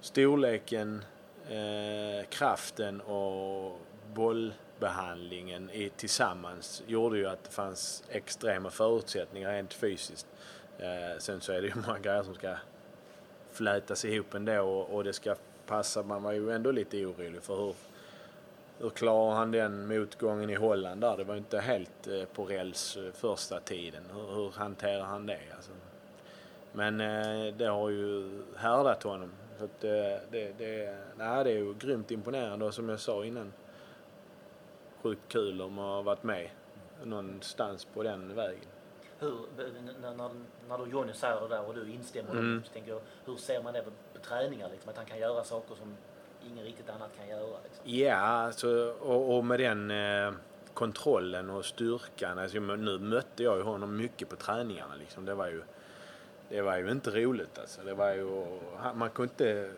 storleken eh, kraften och bollbehandlingen i, tillsammans gjorde ju att det fanns extrema förutsättningar rent fysiskt. Eh, sen så är det ju många grejer som ska flätas ihop ändå och, och det ska passa. Man var ju ändå lite orolig för hur, hur klarar han den motgången i Holland där? Det var inte helt eh, på räls eh, första tiden. Hur, hur hanterar han det? Alltså. Men eh, det har ju härdat honom så att det, det, det, nej, det är ju grymt imponerande och som jag sa innan sjukt kul om att ha varit med någonstans på den vägen. Hur, när, när, du Johnny säger det där och du instämmer mm. så tänker jag, hur ser man det på, på träningar? Liksom, att han kan göra saker som ingen riktigt annat kan göra? Liksom. Ja, alltså, och, och med den eh, kontrollen och styrkan. Alltså, nu mötte jag ju honom mycket på träningarna. Liksom. Det var ju det var ju inte roligt alltså. Det var ju, man kunde inte...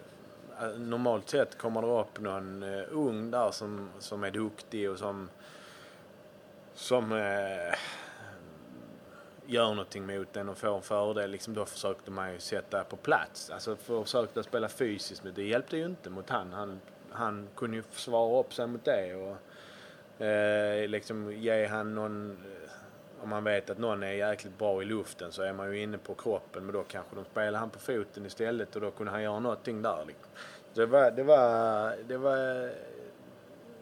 Eh, normalt sett kommer det upp någon eh, ung där som, som är duktig och som, som eh, gör någonting mot den och får en fördel. Liksom, då försökte man ju sätta på plats. Alltså försökte spela fysiskt men det hjälpte ju inte mot han. Han, han kunde ju svara upp sig mot det och eh, liksom ge han någon eh, om man vet att någon är jäkligt bra i luften så är man ju inne på kroppen men då kanske de spelar han på foten istället och då kunde han göra någonting där. Liksom. Det var, det var, det var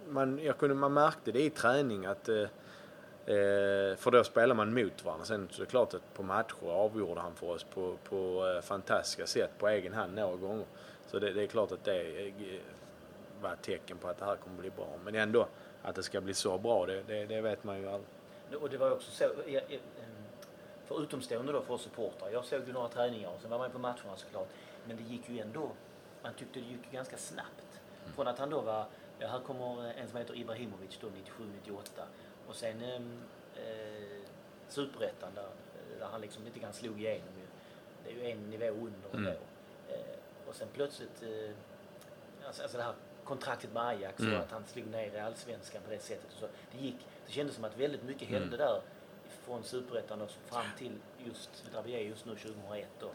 man, jag kunde, man märkte det i träning att eh för då spelar man mot varandra. Sen så är det klart att på matcher avgjorde han för oss på, på eh, fantastiska sätt på egen hand några gånger. Så det, det är klart att det eh, var ett tecken på att det här kommer bli bra. Men ändå, att det ska bli så bra, det, det, det vet man ju aldrig. Och det var också så, för utomstående då, för oss supportrar. Jag såg ju några träningar och sen var man på matcherna såklart. Men det gick ju ändå, man tyckte det gick ganska snabbt. Mm. Från att han då var, här kommer en som heter Ibrahimovic då 97-98 och sen eh, superettan där, där han liksom lite grann slog igenom ju. Det är ju en nivå under mm. då. Eh, och sen plötsligt, eh, alltså, alltså det här kontraktet med Ajax mm. och att han slog ner i allsvenskan på det sättet. Och så. Det, gick, det kändes som att väldigt mycket mm. hände där från superettan fram till just där vi är just nu 2001. Då.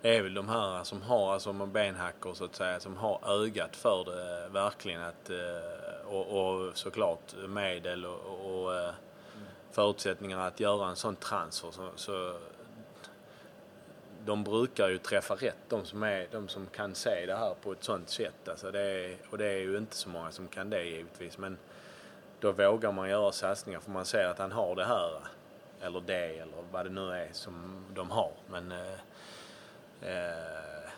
Det är väl de här som har, alltså benhackor så att säga, som har ögat för det verkligen att, eh, och, och såklart medel och, och mm. förutsättningar att göra en sån transfer så, så de brukar ju träffa rätt, de som, är, de som kan se det här på ett sånt sätt. Alltså det är, och det är ju inte så många som kan det givetvis. Men då vågar man göra satsningar för man ser att han har det här. Eller det, eller vad det nu är som de har. Men eh, eh,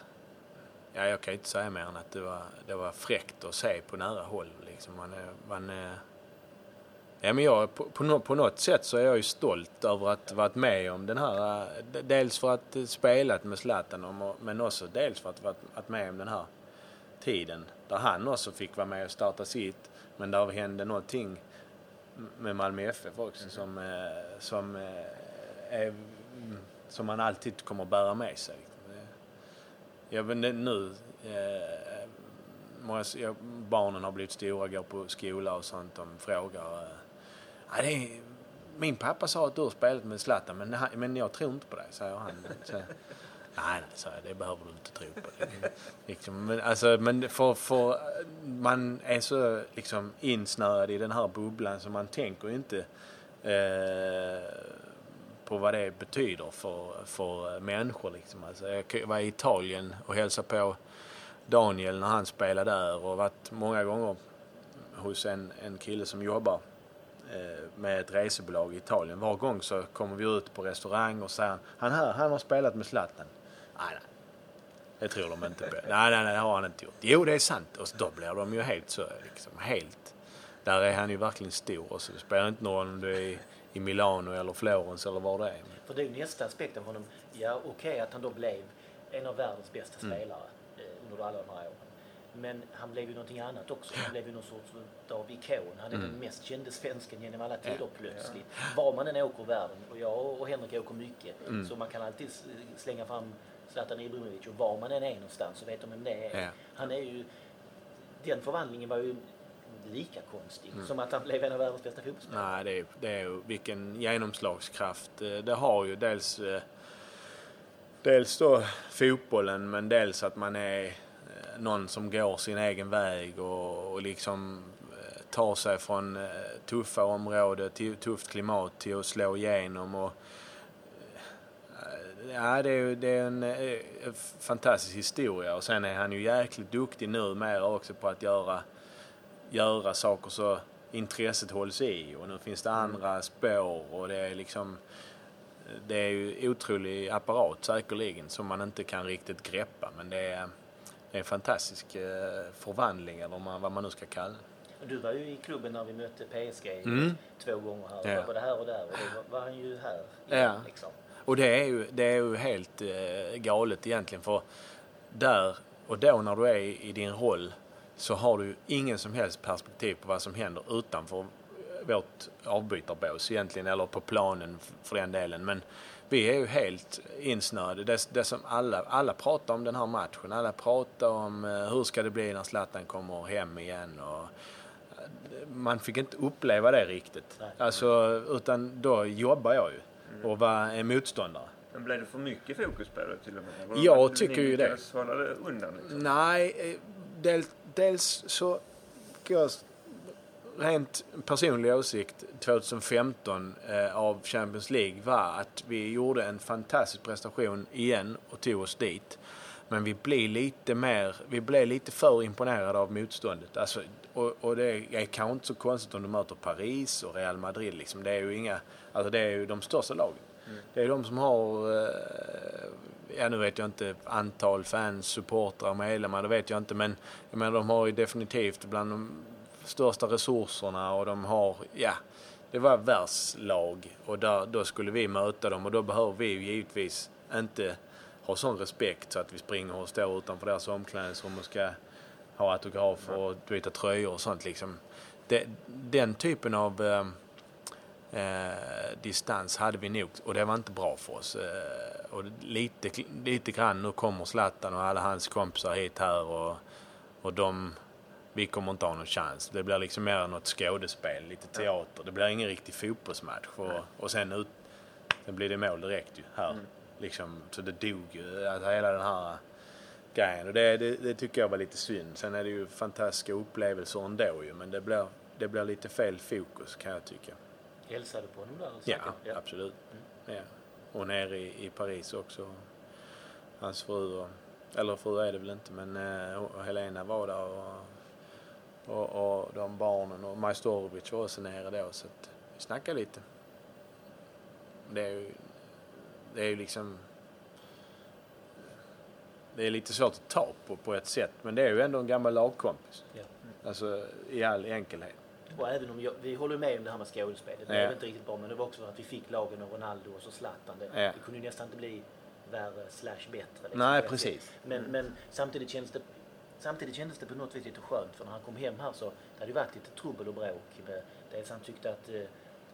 ja, jag kan inte säga mer än att det var, det var fräckt att se på nära håll. Liksom. Man, man, eh, Ja, men jag, på, på, på, något sätt så är jag ju stolt över att varit med om den här. Dels för att spelat med Zlatan men också dels för att varit med om den här tiden. Där han också fick vara med och starta sitt. Men där hände någonting med Malmö FF också som, eh, som, eh, är, som man alltid kommer bära med sig. Jag nu, eh, barnen har blivit stora, går på skola och sånt. De frågar eh, Ja, det är, min pappa sa att du har spelat med Zlatan men, men jag tror inte på det, säger han. Så, Nej, så det behöver du inte tro på. liksom, men alltså, men för, för man är så liksom insnöad i den här bubblan så man tänker inte eh, på vad det betyder för, för människor. Liksom. Alltså, jag var i Italien och hälsade på Daniel när han spelade där och varit många gånger hos en, en kille som jobbar eh, med ett resebolag i Italien. Var gång så kommer vi ut på restaurang och säger han, här, han har spelat med Zlatan. Nej, nej. Det tror de inte på. Nej, nej, nej, det har han inte gjort. Jo, det är sant. Och då blir de ju helt så, liksom, helt. Där är han ju verkligen stor. Och så spelar inte någon om du är i, Milano eller Florens eller var det är. För det är ju nästa aspekt av honom. Ja, okej okay, att han då blev en av världens bästa mm. spelare under alla de här åren. Men han blev ju någonting annat också. Han blev ju någon sorts av ikon. Han är mm. den mest kände svensken genom alla tider plötsligt. Var man än åker i världen, och jag och Henrik åker mycket, mm. så man kan alltid slänga fram Zlatan Ibrahimovic och var man än är någonstans så vet de vem det är. Han är ju... Den förvandlingen var ju lika konstig mm. som att han blev en av världens bästa fotbollsspelare. Nej, det är, det är ju vilken genomslagskraft. Eh, det har ju dels eh, dels då fotbollen men dels att man är eh, någon som går sin egen väg och, och liksom eh, tar sig från eh, tuffa områden till tufft klimat till att slå igenom. Och, ja, det är, det är en, en fantastisk historia och sen är han ju jäkligt duktig numera också på att göra, göra saker så intresset hålls i och nu finns det andra spår och det är liksom det är ju otrolig apparat säkerligen som man inte kan riktigt greppa men det är det är en fantastisk eh, förvandling eller vad man nu ska kalla det. Du var ju i klubben när vi mötte PSG mm. två gånger här. Ja. Både här och där och då var han ju här. Ja. Liksom. Och det är ju, det är ju helt eh, galet egentligen för där och då när du är i din roll så har du ingen som helst perspektiv på vad som händer utanför vårt avbytarbås egentligen, eller på planen för den delen. Men vi är ju helt insnöade. Det, det som alla, alla pratar om den här matchen. Alla pratar om uh, hur ska det bli när Zlatan kommer hem igen. Och, uh, man fick inte uppleva det riktigt. Alltså, utan då jobbar jag ju mm. och var en motståndare. Men blev det för mycket fokus på det till och med? Jag tycker ju det. hålla det undan? Liksom? Nej, eh, del, dels så jag rent personlig åsikt 2015 eh, av Champions League var att vi gjorde en fantastisk prestation igen och tog oss dit. Men vi blev lite mer, vi blev lite för imponerade av motståndet. Alltså, och, och det är kanske inte så konstigt om du möter Paris och Real Madrid liksom. Det är ju inga, alltså det är ju de största lagen. Mm. Det är de som har, eh, ja nu vet jag inte antal fans, supportrar, medlemmar, det vet jag inte men jag menar de har ju definitivt bland de största resurserna och de har, ja, det var världslag och där, då skulle vi möta dem och då behöver vi ju givetvis inte ha sån respekt så att vi springer och står utanför deras omklädningsrum och ska ha autografer och byta tröjor och sånt liksom. Det, den typen av eh, eh, distans hade vi nog och det var inte bra för oss. Eh, och lite, lite grann, nu kommer Zlatan och alla hans kompisar hit här och, och de vi kommer inte ha någon chans. Det blir liksom mer något skådespel, lite teater. Det blir ingen riktig fotbollsmatch. Och, och sen, ut, sen blir det mål direkt ju här. Mm. Liksom, så det dog ju, alltså hela den här grejen. Och det, det, det, tycker jag var lite synd. Sen är det ju fantastiska upplevelser ändå ju, men det blir, det blir lite fel fokus kan jag tycka. Hälsade på honom där? Ja, ja, absolut. Mm. Ja. Och nere i, i Paris också. Hans fru, och, eller fru är det väl inte, men uh, Helena var där och och, och de barnen och Majstorovic var också nere då så att vi snackade lite. Det är ju, det är ju liksom det är lite svårt att ta på på ett sätt men det är ju ändå en gammal lagkompis. Ja. Alltså i all enkelhet. Och även om jag, vi håller med om det här med skådespelet. Det ja. inte riktigt bra men det var också för att vi fick lagen av Ronaldo och så Zlatan. Det, ja. det kunde ju nästan inte bli värre slash bättre. Liksom, Nej precis. Men, men samtidigt känns det samtidigt kändes det på något vis lite skönt för när han kom hem här så det hade ju varit lite trubbel och bråk. Dels han tyckte att eh,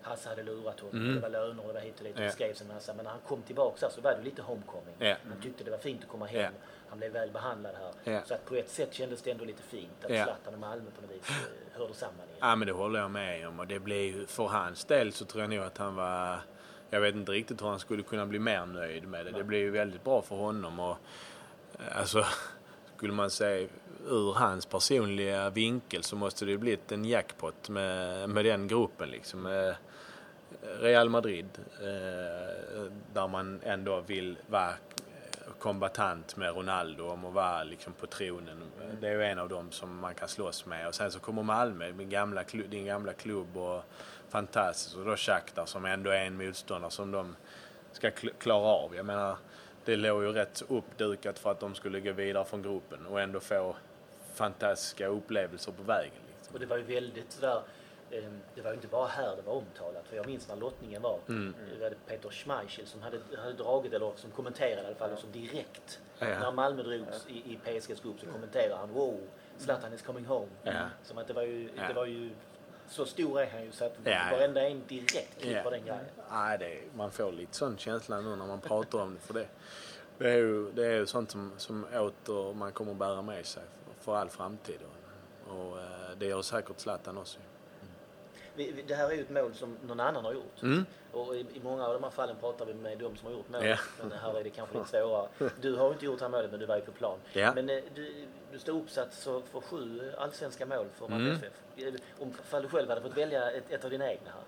Hasse hade lurat honom. Mm. Det var löner och det var hit och dit. Och det skrevs en massa. Men när han kom tillbaka här så var det lite homecoming. Ja. Han tyckte det var fint att komma hem. Ja. Han blev väl behandlad här. Ja. Så att på ett sätt kändes det ändå lite fint att ja. Zlatan och Malmö på något vis eh, hörde samman igen. Ja men det håller jag med om. Och det blev för hans del så tror jag nog att han var jag vet inte riktigt hur han skulle kunna bli mer nöjd med det. Det blir ju väldigt bra för honom och eh, alltså skulle man säga ur hans personliga vinkel så måste det ju blivit en jackpot med, med den gruppen liksom. Eh, Real Madrid eh, där man ändå vill vara kombatant med Ronaldo om att vara liksom på tronen. Det är ju en av dem som man kan slåss med. Och sen så kommer Malmö, din gamla, din gamla klubb och fantastiskt. Och då Shakhtar som ändå är en motståndare som de ska klara av. Jag menar, det låg ju rätt uppdukat för att de skulle gå vidare från gruppen och ändå få fantastiska upplevelser på vägen. Liksom. Och det var ju väldigt sådär, eh, det var ju inte bara här det var omtalat. För jag minns när lottningen var. Mm. Det var Peter Schmeichel som hade, hade dragit, eller som kommenterade i alla fall, och som direkt. Ja. När Malmö drogs i, i PSGs grupp så kommenterade han wow, Zlatan is coming home. Ja. Som att det var ju, det var ju så stor är han ju så att Ja. varenda en direkt klipper Ja. den grejen. Nej, det, man får lite sån känsla nu när man pratar om det. För det, det är ju, det är ju sånt som, som åter man kommer att bära med sig för, all framtid. Och, och eh, det gör säkert Zlatan också. Vi, det här är ju ett mål som någon annan har gjort. Mm. Och i, i många av de här fallen pratar vi med de som har gjort mål. Ja. Men här är det kanske lite svårare. Du har inte gjort det här målet men du var ju på plan. Ja. Men eh, du, du står uppsatt så för sju allsvenska mål för Malmö Mm. FF. Eh, Om fall du själv hade fått välja ett, ett av dina egna här.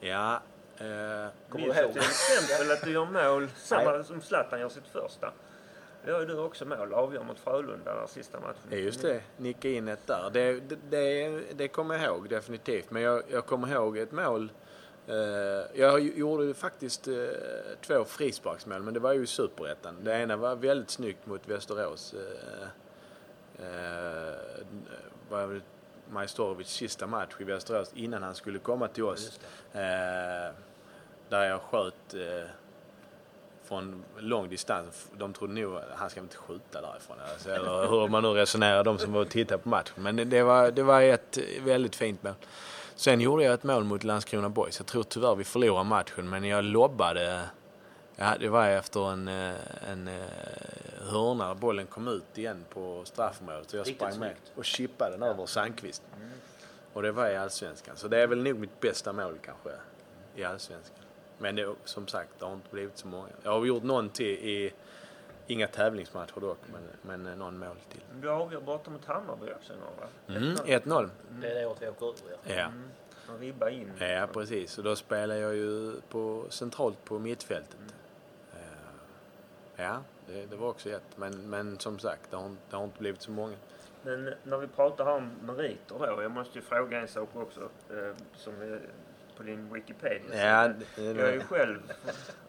Ja, eh, Kommer du ihåg? till exempel att du gör mål samma som Zlatan gör sitt första. Det gör ju du också mål. Avgör mot Frölunda den sista matchen. Ja, just det. Nicka in ett där. Det, det, det, det kommer jag ihåg definitivt. Men jag, jag kommer ihåg ett mål. Eh, jag gjorde faktiskt eh, två frisparksmål, men det var ju i Superettan. Det ena var väldigt snyggt mot Västerås. Eh, var Majstorovics sista match i Västerås innan han skulle komma till oss. Där jag sköt från lång distans. De trodde nog att han ska inte skjuta därifrån. Alltså, eller hur man nu resonerar, de som var och tittade på matchen. Men det, var, det var ett väldigt fint mål. Sen gjorde jag ett mål mot Landskrona Boys. Jag tror tyvärr vi förlorade matchen, men jag lobbade. Ja, det var efter en, eh, en eh, hörna där bollen kom ut igen på straffområdet. Så jag Riktigt sprang med och chippade den över Sandqvist. Och det var i Allsvenskan. Så det är väl nog mitt bästa mål kanske i Allsvenskan. Men det, som sagt, det har inte blivit så många. Jag har gjort någon till i, inga tävlingsmatcher dock, men, men någon mål till. Du avgör borta mot Hammarby också en gång va? Mm, 1-0. Det är det året vi åker ur. Ja. Ja. En ribba in. ja, precis. Och då spelar jag ju på, centralt på mittfältet. Eh, Ja, det, det var också ett. Men, men som sagt, det har, inte- det har inte blivit så många. Men när vi pratar om meriter då. Jag måste ju fråga en sak också. Eh, som på din Wikipedia. Ja, Jag är ju själv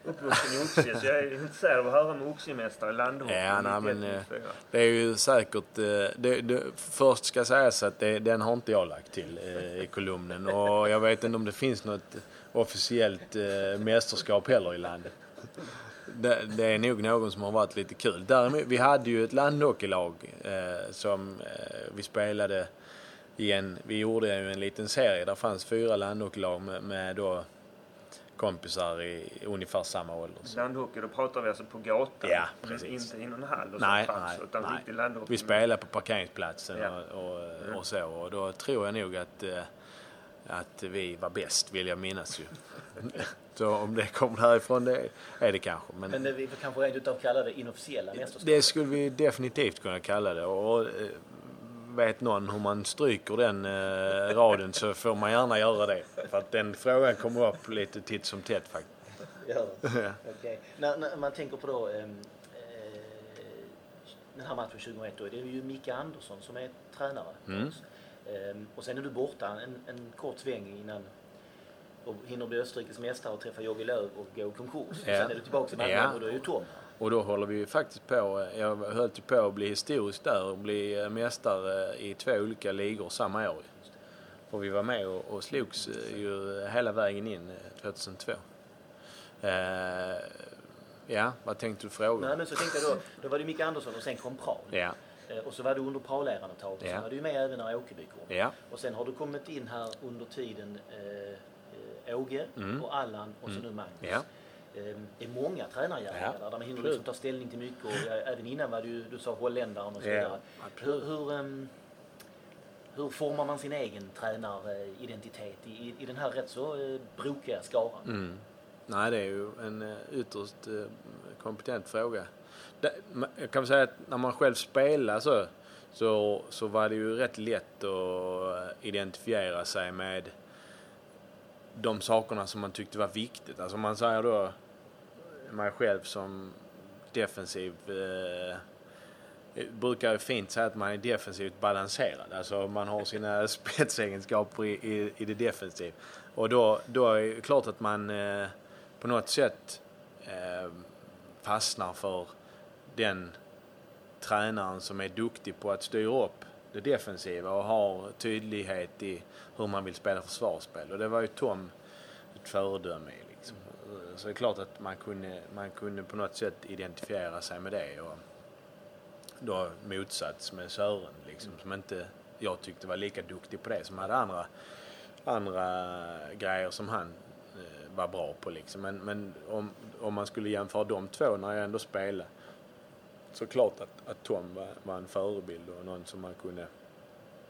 uppvuxen i Oxie så jag är intresserad av att höra med Oxiemästare i Landhockey. Ja, nej, men, 91, eh, 94. Det är ju säkert... eh, Det, det, först ska sägas att det, den har inte jag lagt till eh, i kolumnen. Och jag vet inte om det finns något officiellt mästerskap heller i landet. Det, det är nog någon som har varit lite kul. Däremot, vi hade ju ett landhockeylag eh, som eh, vi spelade i en... Vi gjorde ju en liten serie. Där fanns fyra landhockeylag med, med då kompisar i ungefär samma ålder. Så. Landhockey, då pratar vi alltså på gatan. Ja, precis. Inte i någon hall och Nej, sånt fanns, nej, utan nej. riktig landhockey. Vi spelade på parkeringsplatsen Ja. och, och, och så. Och då tror jag nog att, eh, att vi var bäst, vill jag minnas ju. så om det kommer härifrån, det är det kanske. Men, Men det, vi kanske rent utav kalla det inofficiella mästerskap. det skulle vi definitivt kunna kalla det. Och, eh, vet någon hur man stryker den eh, raden så får man gärna göra det. För att den frågan kommer upp lite titt som tätt faktiskt. Det? Okej. När, när man tänker på då ehm, eh, den här matchen 2001 då är det ju Micke Andersson som är tränare. Mm. Ehm, och sen är du borta en, en kort sväng innan och hinner bli Österrikes mästare och träffa Jogge Löw och gå i konkurs. Och Ja. sen är du tillbaka i Malmö Ja. och då är ju Tom här. Och då håller vi faktiskt på, jag höll ju på att bli historisk där och bli eh, mästare i två olika ligor samma år. Och vi var med och, och slogs eh, ju hela vägen in eh, 2002. Eh, ja, vad tänkte du fråga? Nej, men så tänkte jag då, då var det Micke Andersson och sen kom Prahl. Ja, Eh, Och så var du under Prahl-eran ett tag. Och Ja. sen var du med även när Åkerby kom. ja, Och sen har du kommit in här under tiden eh, eh, Åge Mm. och Allan och så nu Magnus. ja. Eh, Det är många tränargärningar Ja, där, man hinner liksom ta ställning till mycket. Och eh, även innan var du, du sa holländaren och så Ja, vidare. Hur, absolut. hur, ehm, hur formar man sin egen tränaridentitet i, i den här rätt så eh, brokiga skaran? Mm. Nej, det är ju en eh, ytterst kompetent fråga. Det, jag kan säga att när man själv spelar så, så, så var det ju rätt lätt att identifiera sig med de sakerna som man tyckte var viktigt. Alltså man säger då mig själv som defensiv eh, eh brukar fint säga att man är defensivt balanserad. Alltså man har sina spetsegenskaper i, i, i det defensiv. Och då, då är det klart att man eh, på något sätt eh, fastnar för den tränaren som är duktig på att styra upp det defensiva och har tydlighet i hur man vill spela försvarsspel. Och det var ju Tom ett föredöme i. Så det är klart att man kunde, man kunde på något sätt identifiera sig med det. Och då motsats med Sören liksom, som inte jag tyckte var lika duktig på det. Som hade andra, andra grejer som han eh, var bra på liksom. Men, men om, om man skulle jämföra de två när jag ändå spelade så klart att, att Tom var, var en förebild och någon som man kunde...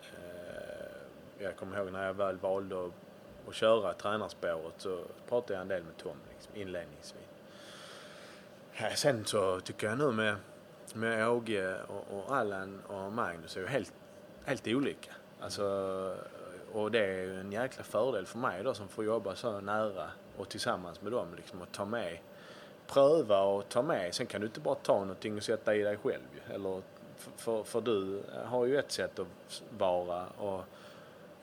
Eh, jag kommer ihåg när jag väl valde att, och köra tränarspåret så pratade jag en del med Tom liksom, inledningsvis. Eh, sen så tycker jag nu med, med Åge och, och Allan och Magnus är ju helt, helt olika. Alltså, och det är ju en jäkla fördel för mig då som får jobba så nära och tillsammans med dem liksom och ta med pröva och ta med. Sen kan du inte bara ta någonting och sätta i dig själv Eller, för, för du har ju ett sätt att vara och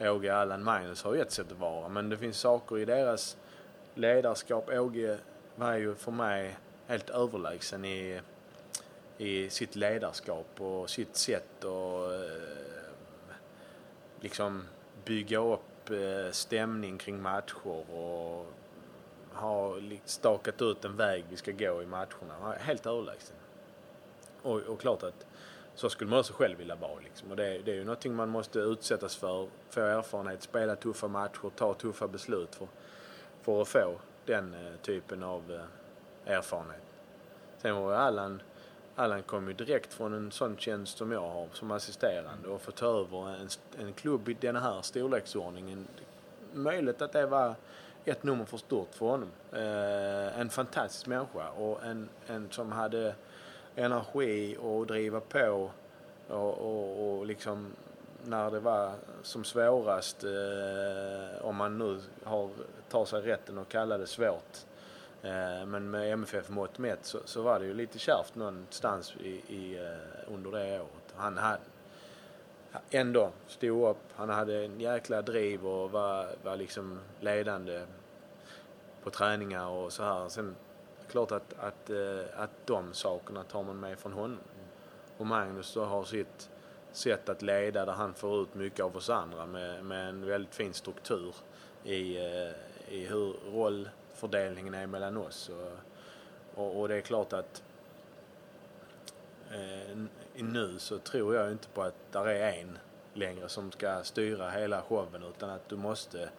Åge, Allan, Magnus har ju ett sätt att vara. Men det finns saker i deras ledarskap. Åge var ju för mig helt överlägsen i, i sitt ledarskap och sitt sätt att eh, liksom bygga upp eh, stämning kring matcher och ha stakat ut en väg vi ska gå i matcherna. Helt överlägsen. Och, och klart att så skulle man också själv vilja vara. Liksom. Och det, det, är ju någonting man måste utsättas för, få erfarenhet, spela tuffa matcher, ta tuffa beslut för, för att få den eh, typen av eh, erfarenhet. Sen var Allan, Allan kom ju direkt från en sån tjänst som jag har som assisterande och fått ta över en, en klubb i den här storleksordningen. Möjligt att det var ett nummer för stort för honom. Eh, en fantastisk människa och en, en som hade energi och driva på och, och, och liksom när det var som svårast, eh, om man nu har, tar sig rätten att kalla det svårt, eh, men med MFF mått mätt så, så var det ju lite kärvt någonstans i, i, eh, under det året. Han hade ändå stod upp, han hade en jäkla driv och var, var liksom ledande på träningar och så här. Sen klart att, att, eh, att de sakerna tar man med från honom. Och Magnus då har sitt sätt att leda där han får ut mycket av oss andra med, med en väldigt fin struktur i, eh, i hur rollfördelningen är mellan oss. Och, och, och det är klart att eh, nu så tror jag inte på att där är en längre som ska styra hela showen utan att du måste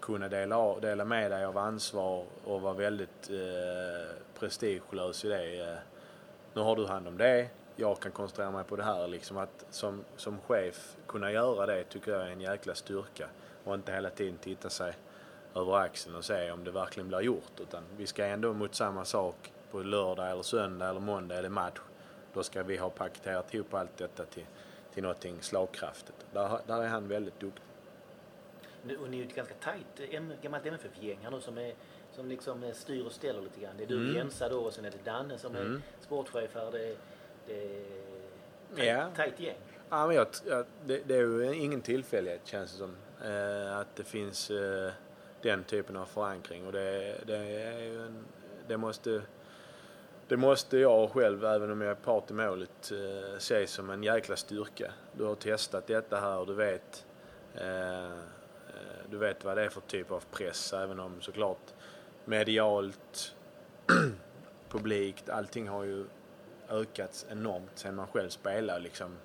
kunna dela, dela med dig av ansvar och vara väldigt eh, prestigelös i det. Eh, nu har du hand om det, jag kan koncentrera mig på det här. Liksom att som, som chef kunna göra det tycker jag är en jäkla styrka. Och inte hela tiden titta sig över axeln och se om det verkligen blir gjort. Utan vi ska ändå mot samma sak på lördag eller söndag eller måndag eller match. Då ska vi ha paketerat ihop allt detta till, till någonting slagkraftigt. Där, där är han väldigt duktig. Och ni är ett ganska tajt gammalt MFF-gäng här nu som, är, som liksom eh, styr och ställer lite grann. Det är du mm. Jensa då och sen är det Danne som mm. är sportchef här. Det, det är tajt, ja. tajt gäng. Ja, men jag, det, det, är ju ingen tillfällighet känns det som. Eh, att det finns eh, den typen av förankring och det, det är ju en, det måste det måste jag själv, även om jag är part i målet, eh, se som en jäkla styrka. Du har testat detta här och du vet eh, du vet vad det är för typ av press, även om såklart medialt, publikt, allting har ju ökats enormt sen man själv spelar liksom.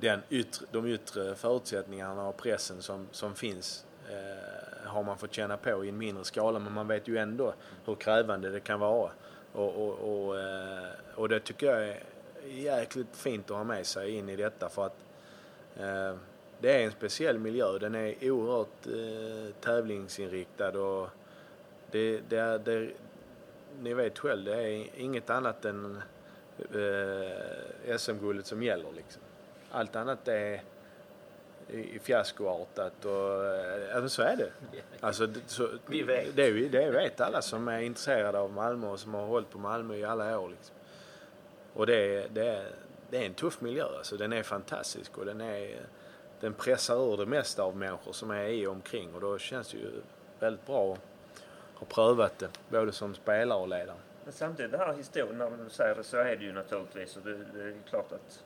Den yttre, de yttre förutsättningarna och pressen som, som finns eh, har man fått känna på i en mindre skala men man vet ju ändå hur krävande det kan vara. Och, och, och, eh, och det tycker jag är jäkligt fint att ha med sig in i detta för att Eh, det är en speciell miljö. Den är oerhört eh, tävlingsinriktad och det, det, det, ni vet själv, det är inget annat än eh, SM-guldet som gäller liksom. Allt annat är i fiaskoartat och äh, så är det. Alltså, det, så, Vi vet. Det, det vet alla som är intresserade av Malmö och som har hållit på Malmö i alla år. Liksom. Och det, det, det är en tuff miljö. Alltså, den är fantastisk och den, är, den pressar ur det mesta av människor som är i och omkring och då känns det ju väldigt bra att ha prövat det, både som spelare och ledare. Men samtidigt det här historien, när du säger det så är det ju naturligtvis. Och det, det är klart att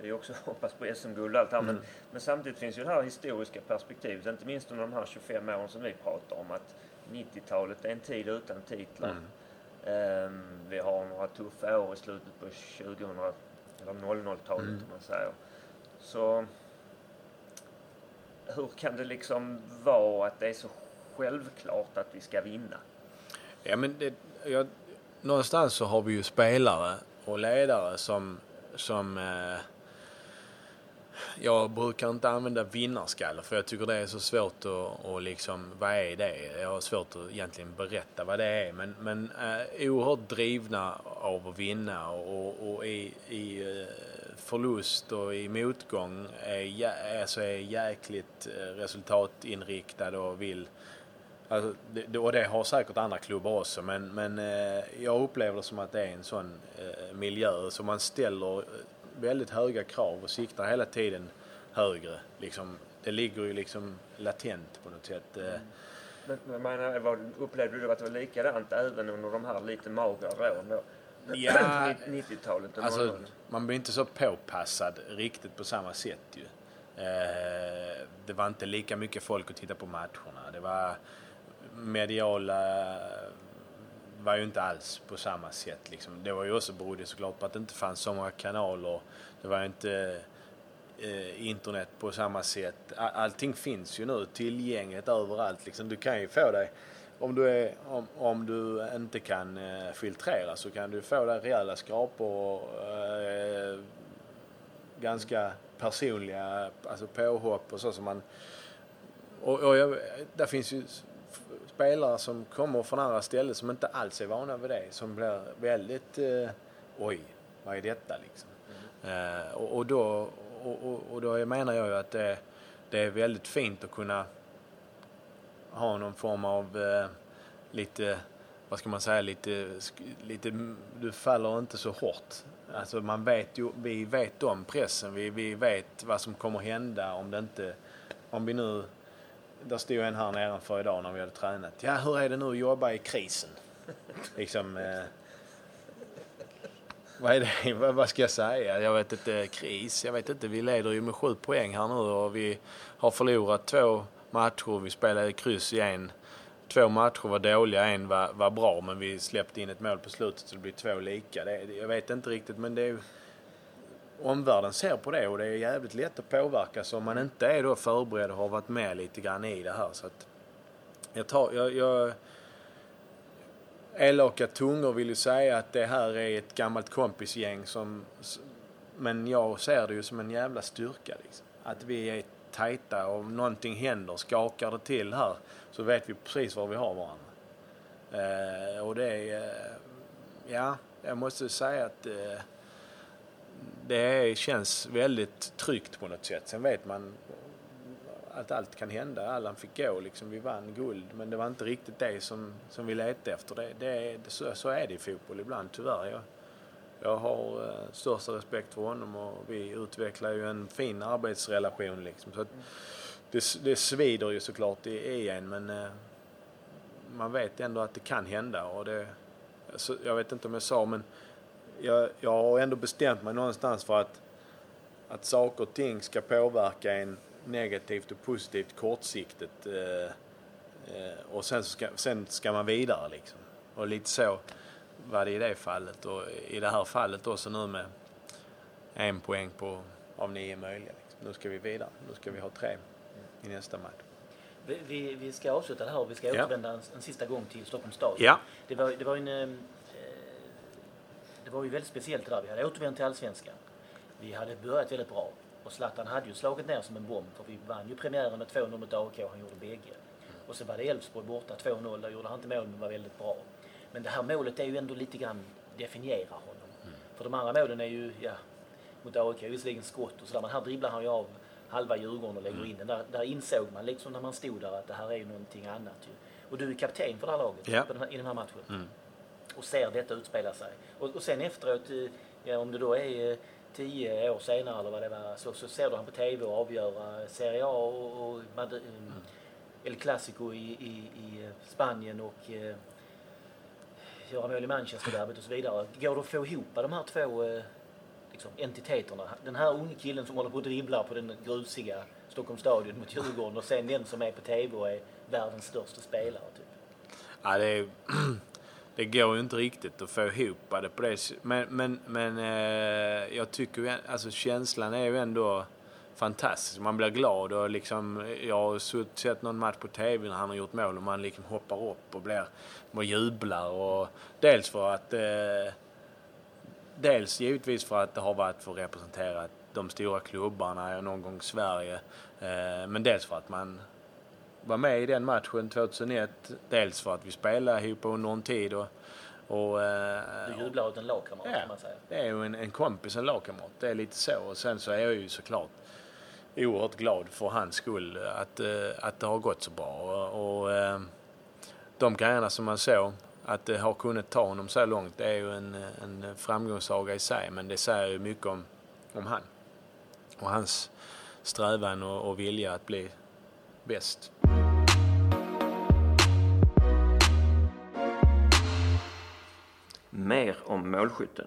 det är också hoppas på SM-guld och allt det här. Men, men samtidigt finns ju det här historiska perspektivet, inte minst under de här 25 åren som vi pratar om. Att 90-talet är en tid utan titlar. Ehm, vi har några tuffa år i slutet på 2000 eller 00-talet om man säger. Så hur kan det liksom vara att det är så självklart att vi ska vinna? Ja, men det, jag, någonstans så har vi ju spelare och ledare som, som eh, jag brukar inte använda vinnarskalle för jag tycker det är så svårt att, och liksom, vad är det? Jag har svårt att egentligen berätta vad det är men, men eh, oerhört drivna av att vinna och, och i, i eh, förlust och i motgång är, jä- alltså är jäkligt eh, resultatinriktad och vill Alltså, det, och det har säkert andra klubbar också men, men eh, jag upplever det som att det är en sån eh, miljö så man ställer väldigt höga krav och siktar hela tiden högre. Liksom, det ligger ju liksom latent på något sätt. Mm. Men, men upplevde du att det var likadant även under de här lite magra åren då? Ja, 90-talet och Alltså, 00. man blir inte så påpassad riktigt på samma sätt ju. Eh, det var inte lika mycket folk att titta på matcherna. Det var mediala var ju inte alls på samma sätt. Liksom. Det var ju också berodde såklart på att det inte fanns så många kanaler. Det var ju inte eh, internet på samma sätt. All- Allting finns ju nu tillgängligt överallt. Liksom. Du kan ju få dig, om du, är, om, om du inte kan eh, filtrera så kan du få dig rejäla skrapor och eh, ganska personliga alltså påhopp och så som man... Och, och jag, där finns ju spelare som kommer från andra ställen som inte alls är vana vid det. Som blir väldigt... Eh, oj, vad är detta liksom? Eh, och, och, då, och, och, och då menar jag ju att det, det är väldigt fint att kunna ha någon form av eh, lite, vad ska man säga, lite, lite, du faller inte så hårt. Alltså man vet ju, vi vet om pressen, vi, vi vet vad som kommer hända om det inte, om vi nu, där stod en här nedanför idag när vi hade tränat. Ja, hur är det nu att jobba i krisen? liksom, eh, vad är det? Vad- Vad ska jag säga? Jag vet inte. Kris? Jag vet inte. Vi leder ju med sju poäng här nu och vi har förlorat två matcher. Vi spelade kryss i en. Två matcher var dåliga, en var, var bra men vi släppte in ett mål på slutet så det blir två lika. Det, jag vet inte riktigt men det är ju... Omvärlden ser på det och det är jävligt lätt att påverka så om man inte är då förberedd och har varit med lite grann i det här. Så att jag tar... Jag, jag, elaka tungor vill ju säga att det här är ett gammalt kompisgäng som... Men jag ser det ju som en jävla styrka liksom. Att vi är tajta och om någonting händer, skakar det till här, så vet vi precis var vi har varandra. Eh, och det är... Eh, ja, jag måste säga att eh, det är, känns väldigt tryggt på något sätt. Sen vet man att allt kan hända. Allan fick gå liksom. Vi vann guld men det var inte riktigt det som, som vi letade efter. Det, det, det, så, så är det i fotboll ibland tyvärr. Jag, jag har eh, största respekt för honom och vi utvecklar ju en fin arbetsrelation liksom. Så att det, det svider ju såklart i, en men eh, man vet ändå att det kan hända och det, så, jag vet inte om jag sa men jag, jag har ändå bestämt mig någonstans för att, att saker och ting ska påverka en negativt och positivt kortsiktigt. Eh, eh, och sen ska, sen ska man vidare liksom. Och lite så var det i det fallet och i det här fallet också nu med en poäng på, av nio möjliga. Liksom. Nu ska vi vidare. Nu ska vi ha tre i nästa match. Vi, vi, vi ska avsluta det här och vi ska Ja. återvända en, en sista gång till Stockholms stad. Ja. Det var, det var en... eh, Det var ju väldigt speciellt det där. Vi hade återvänt till Allsvenskan. Vi hade börjat väldigt bra. Och Zlatan hade ju slagit ner som en bomb för vi vann ju premiären med 2-0 mot AIK och han gjorde bägge. Och så var det Elfsborg borta 2-0, där gjorde han inte mål men var väldigt bra. Men det här målet är ju ändå lite grann definierar honom. Mm. För de andra målen är ju, ja, mot AIK visserligen skott och sådär men här dribblar han ju av halva Djurgården och lägger mm. in den. Där, där insåg man liksom när man stod där att det här är ju någonting annat ju. Och du är kapten för det här laget ja. den här, i den här matchen. Mm. Och ser detta utspela sig. Och, och sen efteråt, ja, om det då är tio år senare eller vad det var, så, så ser du han på TV och avgöra Serie A och, och Madrid, mm. El Clasico i, i, i Spanien och eh, göra mål i Manchester-derbyt och så vidare. Går det att få ihop de här två eh, liksom, entiteterna? Den här unge killen som håller på och dribblar på den grusiga Stockholms stadion mot Djurgården och sen den som är på TV och är världens största spelare. Typ. Ja, det, är, det går ju inte riktigt att få ihop det på det Men, men, men eh, jag tycker ju, alltså känslan är ju ändå fantastisk. Man blir glad och liksom, jag har sett någon match på TV när han har gjort mål och man liksom hoppar upp och blir, och jublar. Och dels för att eh, Dels givetvis för att det har varit för att representera de stora klubbarna, någon gång Sverige. Eh, men dels för att man var med i den matchen 2001. Dels för att vi spelade ihop under en tid. Och, och, eh, du jublar åt en lagkamrat ja, kan man säga. det är ju en, en kompis, en lagkamrat. Det är lite så. Och sen så är jag ju såklart oerhört glad för hans skull att, eh, att det har gått så bra. Och, och de grejerna som man såg, att det har kunnat ta honom så långt, det är ju en, en framgångssaga i sig. Men det säger ju mycket om, om han och hans strävan och, och vilja att bli bäst. Mer om målskytten.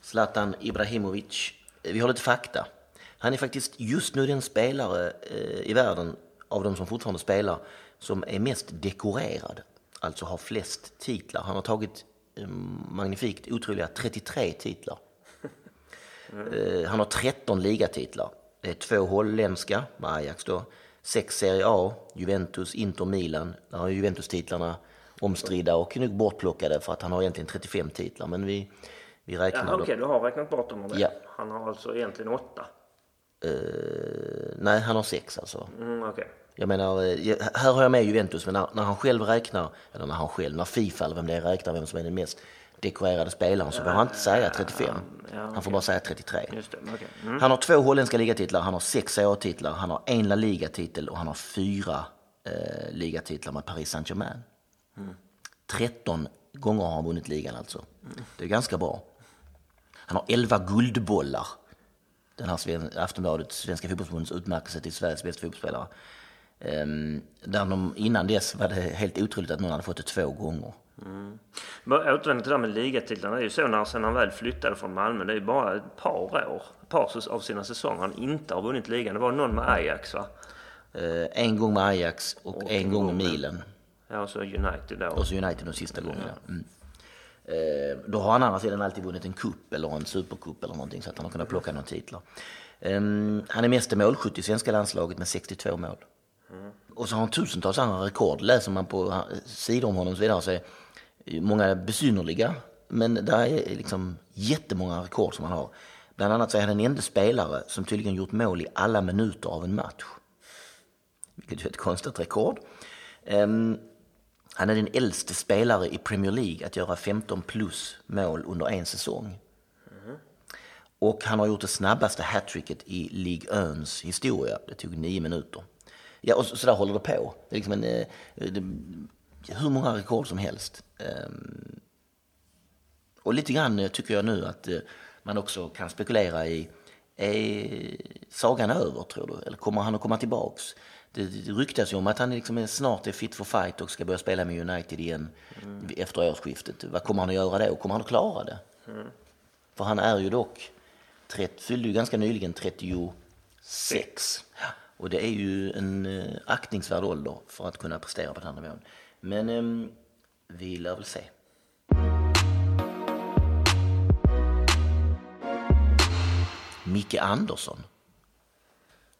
Zlatan Ibrahimovic. Vi har lite fakta. Han är faktiskt just nu den spelare eh, i världen av de som fortfarande spelar som är mest dekorerad. Alltså har flest titlar. Han har tagit eh, magnifikt otroliga 33 titlar. Mm. Han har 13 ligatitlar. Det är två holländska med Ajax då. Sex Serie A, Juventus, Inter, Milan. Där har Juventus-titlarna omstridda och nog bortplockade för att han har egentligen 35 titlar. Men vi, vi räknar ja, Okej, okay, du har räknat bort dem Ja. Han har alltså egentligen åtta? Uh, nej, han har sex alltså. Mm, okay. Jag menar, eh, här har jag med Juventus, men när, när, han själv räknar, eller när han själv, när Fifa eller vem det är räknar vem som är den mest dekorerade spelaren så behöver han inte säga 35. Han får bara säga 33. Mm. Han har två holländska ligatitlar, han har sex A-titlar, han har en La Liga-titel och han har fyra eh, ligatitlar med Paris Saint-Germain. Mm. 13 gånger har han vunnit ligan alltså. Det är ganska bra. Han har 11 guldbollar. Den här Aftonbladet, Svenska fotbollsförbundets utmärkelse till Sveriges bästa fotbollsspelare. Um, där de, innan dess var det helt otroligt att någon hade fått det två gånger. Mm. Återvänder till det här med ligatitlarna. Det är ju så när sen han väl flyttade från Malmö. Det är bara ett par år, ett par av sina säsonger han inte har vunnit ligan. Det var någon med Ajax va? Uh, en gång med Ajax och, och en gång med Milan. Ja, och så United då. Och så United de sista gången. Mm. Eh, då har han annars sidan alltid vunnit en kupp eller en supercup eller någonting så att han har kunnat plocka några titlar. Ehm, han är meste målskytt i svenska landslaget med 62 mål. Mm. Och så har han tusentals andra rekord. Läser man på eh, sidor om honom och så vidare så är många besynnerliga. Men det är liksom jättemånga rekord som han har. Bland annat så är han den enda spelare som tydligen gjort mål i alla minuter av en match. Vilket är ett konstigt rekord. Um, han är den äldste spelare i Premier League att göra 15 plus mål under en säsong. Mm. Och han har gjort det snabbaste hattricket i League Öns historia. Det tog nio minuter. Ja, och så, så där håller det på. Det är liksom en, eh, det, hur många rekord som helst. Um, och lite grann eh, tycker jag nu att eh, man också kan spekulera i, är sagan över tror du? Eller kommer han att komma tillbaks? Det, ryktas ju om att han liksom är, snart är fit for fight och ska börja spela med United igen mm. efter årsskiftet. Vad kommer han att göra då? Kommer han att klara det? Mm. För han är ju dock, fyllde ju ganska nyligen 36. Sex. Och det är ju en eh, aktningsvärd ålder för att kunna prestera på den här nivån. Men eh, vi lär väl se. Micke Andersson.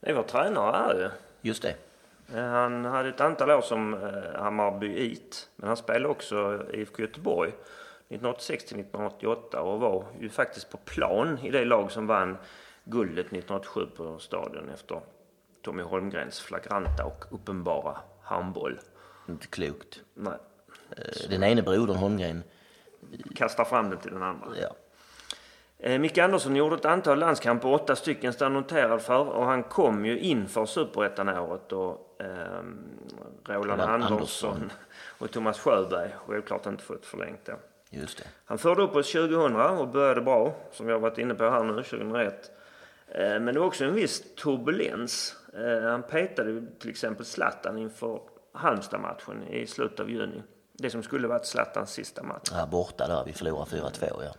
Det är vår tränare här ju. Just det. Eh, han hade ett antal år som eh, Hammarby IT, men han spelade också IFK Göteborg 1986 till 1988 och var ju faktiskt på plan i det lag som vann guldet 1987 på Stadion efter Tommy Holmgrens flagranta och uppenbara handboll. Inte klokt. Nej, Eh, Den ene brodern Holmgren, kastar fram den till den andra. ja. Eh, Micke Andersson gjorde ett antal landskamper, åtta stycken står noterad för. Och han kom ju inför Superettan-året och ehm, Roland Andersson, Andersson. och Thomas Sjöberg självklart inte fått förlängt då. Just det. Han förde upp oss 2000 och började bra, som har varit inne på här nu, 2001. Eh, Men det var också en viss turbulens. Eh, Han petade ju till exempel Zlatan inför Halmstad-matchen i slutet av juni. Det som skulle varit Zlatans sista match. Här borta där, vi förlorade 4-2 ja.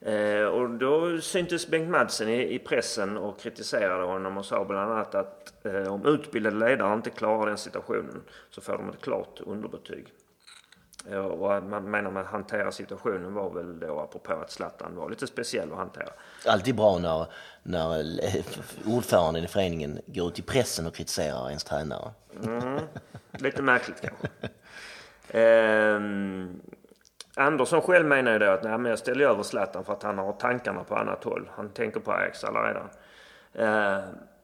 Eh, och då syntes Bengt Madsen i, i pressen och kritiserade honom och sa bland annat att eh, om utbildade ledare inte klarar den situationen så får de ett klart underbetyg. Eh, och man menar med att hantera situationen var väl då apropå att Zlatan var lite speciell att hantera. Alltid bra när, när eh, ordföranden i föreningen går ut i pressen och kritiserar ens tränare. Lite märkligt kanske. Ehm, Andersson själv menar ju då att nej, men jag ställer över Zlatan för att han har tankarna på annat håll. Han tänker på Ajax redan. Ehm,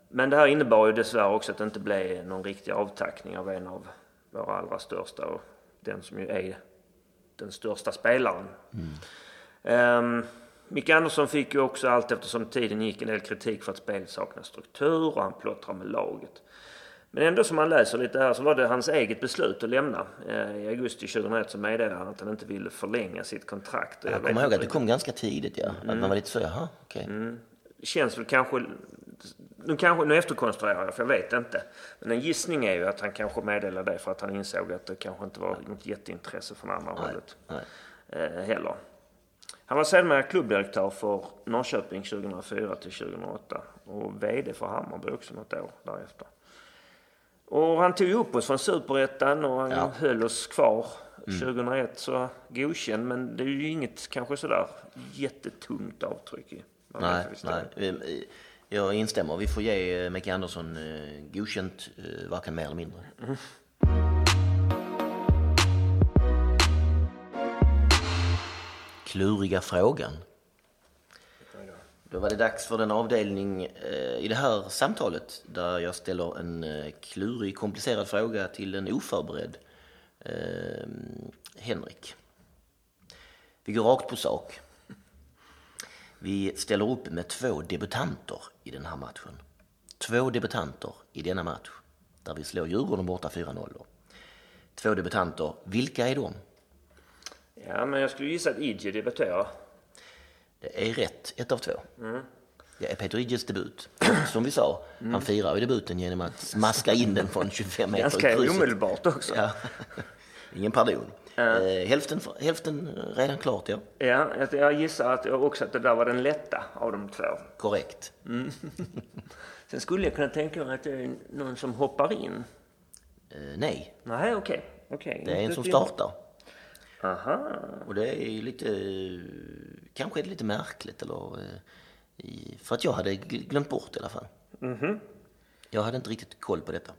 men det här innebar ju dessvärre också att det inte blev någon riktig avtackning av en av våra allra största och den som ju är den största spelaren. Mm. Micke Andersson fick ju också allt eftersom tiden gick en del kritik för att spelet saknar struktur och han plottrar med laget. Men ändå som man läser lite här så var det hans eget beslut att lämna. Eh, I augusti 2001 så meddelade han att han inte ville förlänga sitt kontrakt. Och Jag vet kommer ihåg att det kom ganska tidigt ja. Att man var lite så, jaha, okej. det känns väl kanske... Nu, kanske, nu efterkonstruerar jag, för jag vet inte. Men en gissning är ju att han kanske meddelade det för att han insåg att det kanske inte var något jätteintresse från andra hållet nej. eh, heller. Han var sedermera klubbdirektör för Norrköping 2004 till 2008 och VD för Hammarby också något år därefter. Och han tog upp oss från superettan och han Ja. höll oss kvar 2001 så godkänd men det är ju inget kanske sådär jättetungt avtryck i. Nej, nej. Jag instämmer. Vi får ge eh, Micke Andersson eh, godkänt, eh, varken mer eller mindre. Kluriga frågan. Då var det dags för den avdelning eh, i det här samtalet där jag ställer en eh, klurig, komplicerad fråga till en oförberedd eh, Henrik. Vi går rakt på sak. Vi ställer upp med två debutanter i den här matchen. Två debutanter i denna match där vi slår Djurgården borta 4-0. Två debutanter, vilka är de? Ja, men jag skulle gissa att Idje debuterar. Det är rätt, ett av två. Det är Peter Idjes debut. Som vi sa, han firar ju debuten genom att smaska in den från 25 meter Ganska i krysset. omedelbart också. Ja. Ingen pardon. Eh, hälften, hälften redan klart, ja. Ja, jag- gissar att jag också att det där var den lätta av de två. Korrekt. Sen skulle jag kunna tänka mig att det är någon som hoppar in. Eh, nej, Nej, okej. okej. det är en som startar. Aha. Och det är ju lite, kanske är det lite märkligt eller, eh, för att jag hade gl- glömt bort i alla fall. Jag hade inte riktigt koll på detta.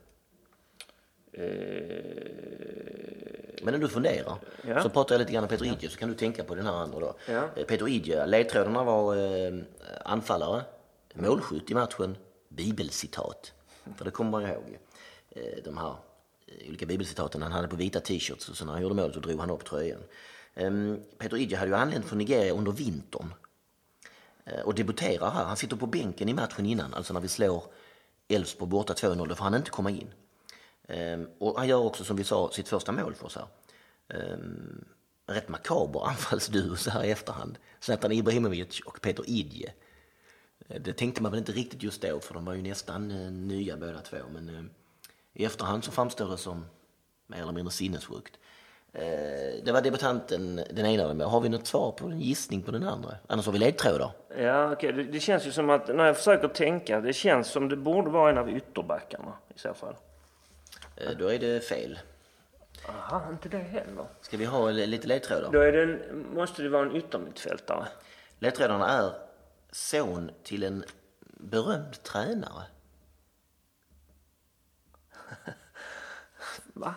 Men när du funderar Ja. så pratar jag lite grann om Peter Idje så kan du tänka på den här andra då. Ja. Eh, Peter Idje, ledtrådarna var eh, anfallare, målskytt i matchen, bibelcitat. För det kommer man ihåg. Eh, de här eh, Eh, olika bibelcitaten han hade på vita t-shirts och så när han gjorde mål så drog han upp tröjan. Ehm, Peter Idje hade ju anlänt från Nigeria under vintern eh, och debuterar här. Han sitter på bänken i matchen innan, alltså när vi slår Elfsborg borta 2-0, då får han inte komma in. Ehm, och han gör också, som vi sa, sitt första mål för oss här. En rätt makaber anfallsduo så här i efterhand. Zlatan Ibrahimovic och Peter Idje. Eh, det tänkte man väl inte riktigt just då, för de var ju nästan nya båda två. Men eh, i efterhand så framstår det som mer eller mindre sinnessjukt. Eh, det var debutanten, den ena. Men har vi något svar på en gissning på den andra? Annars har vi ledtrådar. Ja, okej. Det, det känns ju som att, när jag försöker tänka, det känns som det borde vara en av ytterbackarna i så fall. Eh, då är det fel. Aha, inte det heller. Ska vi ha lite ledtrådar? Då är det en, måste det vara en yttermittfältare. Ledtrådarna är son till en berömd tränare. Va?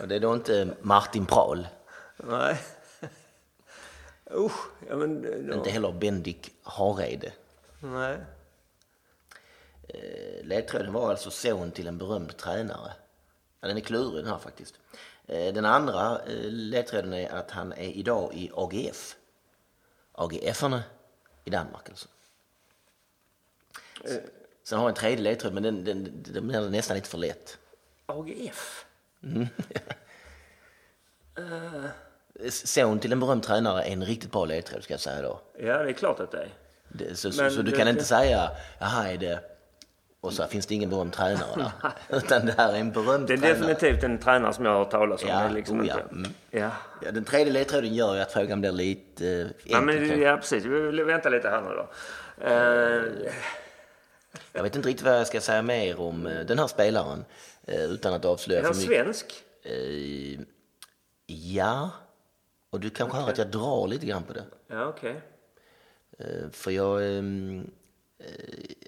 Och det är då inte Martin Prahl, Nej. Usch. Ja, men, då, inte heller Bendik Harede. Nej. Eh, ledtråden var alltså son till en berömd tränare. Ja, den är klurig den här faktiskt. Eh, den andra eh, ledtråden är att han är idag i AGF. AGF-arna i Danmark alltså. Sen har jag en tredje ledtråd men den, den, den blir nästan lite för lätt. AGF? Son till en berömd tränare är en riktigt bra ledtråd ska jag säga då. Ja, det är klart att det är. Det, så, så, så du det- kan inte säga, jaha är det, och så finns det ingen berömd tränare där. Utan det här är en berömd Det är tränare. definitivt en tränare som jag har hört talas om. Ja, det liksom oh ja. Mm. ja. Ja, den tredje ledtråden gör ju att frågan blir lite eh, enkel. Ja, men, ja, precis. Vi vill vänta lite här nu då. Eh, Jag vet inte riktigt vad jag ska säga mer om eh, den här spelaren eh, utan att avslöja är han för mycket. svensk? Eh, ja, och du kanske hör att jag drar lite grann på det. Ja, okej. Eh, För jag eh,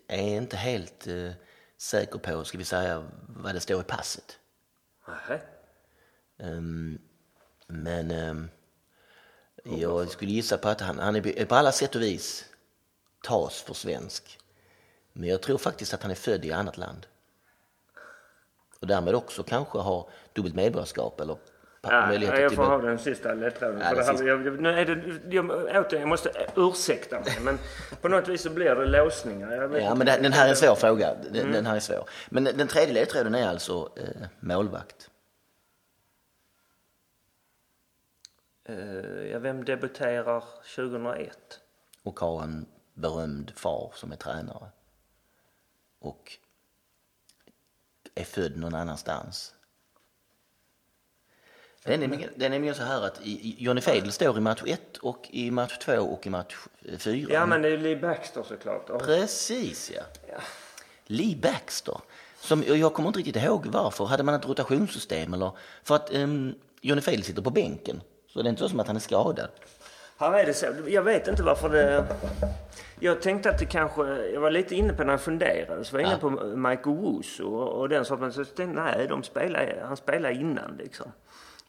är inte helt eh, säker på, ska vi säga, vad det står i passet. Okay. Ehm, Men ehm, jag skulle gissa på att han, han är på alla sätt och vis tas för svensk. Men jag tror faktiskt att han är född i annat land. Och därmed också kanske har dubbelt medborgarskap eller Ja, jag får ha den sista ledtråden. Ja, den det sista. jag, nu är det, jag, återigen, jag måste ursäkta mig, men på något vis så blir det låsningar. Ja, men det, den här är en svår fråga. Den, den här är svår. Men den tredje ledtråden är alltså eh, målvakt. Eh, ja, vem debuterar 2001? och har en berömd far som är tränare. Och är född någon annanstans. Det är nämligen, det är nämligen så här att Johnny Feidel står i match 1 och i match 2 och i match 4. Ja, men det är Lee Baxter såklart. Och, Precis ja. Lee Baxter. Som, jag kommer inte riktigt ihåg varför. Hade man ett rotationssystem eller? För att um, Johnny Feidel sitter på bänken. Så det är inte så som att han är skadad. Här är det så. Jag vet inte varför det... Jag tänkte att det kanske... Jag var lite inne på när jag funderade. Så var jag inne på Michael Wusu och, och den sorten. Tänkte jag, nej, de spelar, han spelar innan liksom.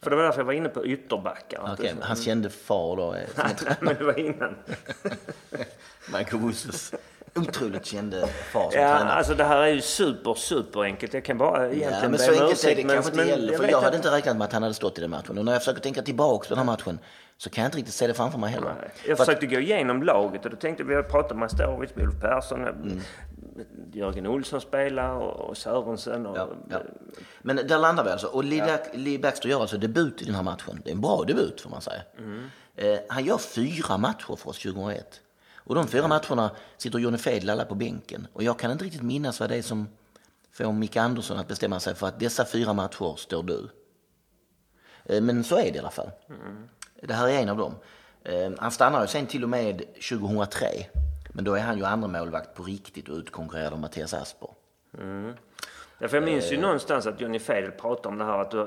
För det var därför jag var inne på ytterbackar. Det- hans kände far då är Nej, men det var innan. Michael Wusses otroligt kände far som Ja, tränare. alltså det här är ju super, super enkelt. Jag kan bara egentligen Ja, men be så enkelt är det men- kanske inte heller. För vet jag hade inte räknat med att han hade stått i den matchen. Och när jag försöker tänka tillbaka på den här matchen så kan jag inte riktigt se det framför mig heller. Nej. Jag För att- försökte gå igenom laget och då tänkte vi har pratat om Mastarovic, Olof Persson, Mm. Jörgen Olsson spelar och, och Sörensen. Och, Ja, ja. Men där landar vi alltså. Och Lee, Lee Baxter gör alltså debut i den här matchen. Det är en bra debut får man säga. Eh, han gör fyra matcher för oss 2001. Och de fyra matcherna sitter Johnny Feidel alla på bänken. Och jag kan inte riktigt minnas vad det är som får Micke Andersson att bestämma sig för att dessa fyra matcher står du. Eh, men så är det i alla fall. Det här är en av dem. Eh, han stannar ju sen till och med 2003. Men då är han ju andra målvakt på riktigt och utkonkurrerar av Mattias Asper. Ja, för jag minns ju någonstans att Johnny Feidel pratade om det här att du,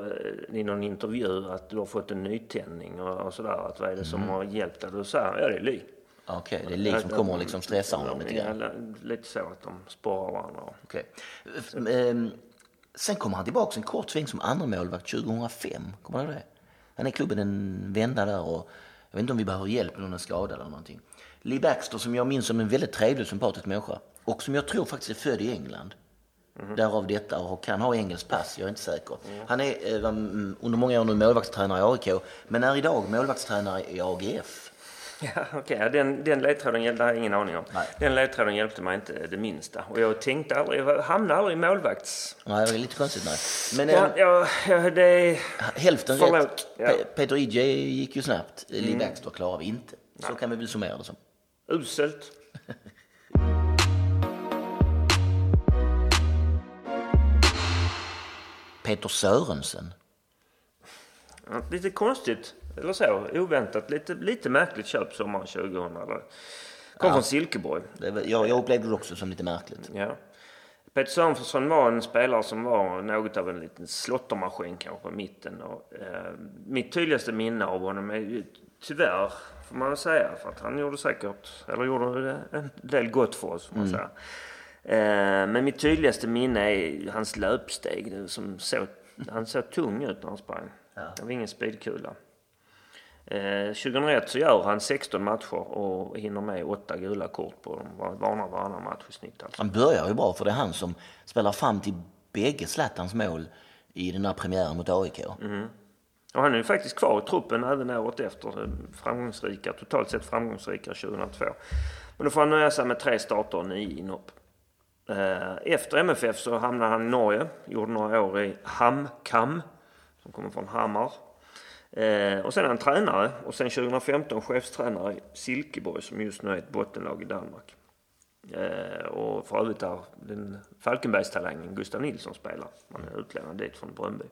eh, i någon intervju att du har fått en nytändning och, och sådär. Att vad är det som har hjälpt dig? Då sa han, ja det är Ly. Okej, det är Lee som kommer och liksom stressar honom lite grann. Ja, lite så att de sporrar varandra. Okej. Ehm, Sen kommer han tillbaka en kort sväng som andra målvakt 2005. Kommer du ihåg det? Han är klubben en vända där och jag vet inte om vi behöver hjälp med någon är skadad eller någonting. Lee Baxter som jag minns som en väldigt trevlig sympatisk människa och som jag tror faktiskt är född i England. Därav detta och kan ha engelskt pass, jag är inte säker. Han är eh, mm, under många år nu målvaktstränare i AIK men är idag målvaktstränare i AGF. Ja, okej. ja, Den, den ledtråden hjälpte, har jag ingen aning om. Nej. Den ledtråden hjälpte mig inte det minsta. Och jag tänkte aldrig, jag hamnade aldrig i målvakts... Nej, det är lite konstigt nej. Men Ja, eh, ja, ja, det hälften Förlåt. rätt. Ja. Mm. Pe- Peter IJ gick ju snabbt. Lee Baxter klarar vi inte. Så kan vi väl summera det som. Uselt. Peter Sörensen. Lite konstigt, eller så. Oväntat. Lite, lite märkligt köp sommaren 2000. Eller. Kom från Silkeborg. Det jag, jag upplevde det också som lite märkligt. Ja. Peter Sörensen var en spelare som var något av en liten slottermaskin kanske mitten. Och, eh, mitt tydligaste minne av honom är ju tyvärr, får man väl säga, för att han gjorde säkert, eller gjorde en del gott för oss får man säga. Eh, men mitt tydligaste minne är hans löpsteg. Som såg, han såg tung ut när han sprang. Det var ingen speedkula. Eh, 2001 så gör han 16 matcher och hinner med 8 gula kort på dem. Varnar varannan match i snitt alltså. Han börjar ju bra för det är han som spelar fram till bägge Zlatans mål i den här premiären mot AIK. Och han är ju faktiskt kvar i truppen även året efter. Framgångsrika, totalt sett framgångsrika 2002. Men då får han nöja sig med tre starter och nio inhopp. Eh, Efter MFF så hamnade han i Norge. Gjorde några år i HamKam, som kommer från Hamar. Eh, Och sen är han tränare och sen 2015 chefstränare i Silkeborg som just nu är ett bottenlag i Danmark. Eh, Och för övrigt där den Falkenbergstalangen Gustav Nilsson spelar. Han är utlånad dit från Bröndby.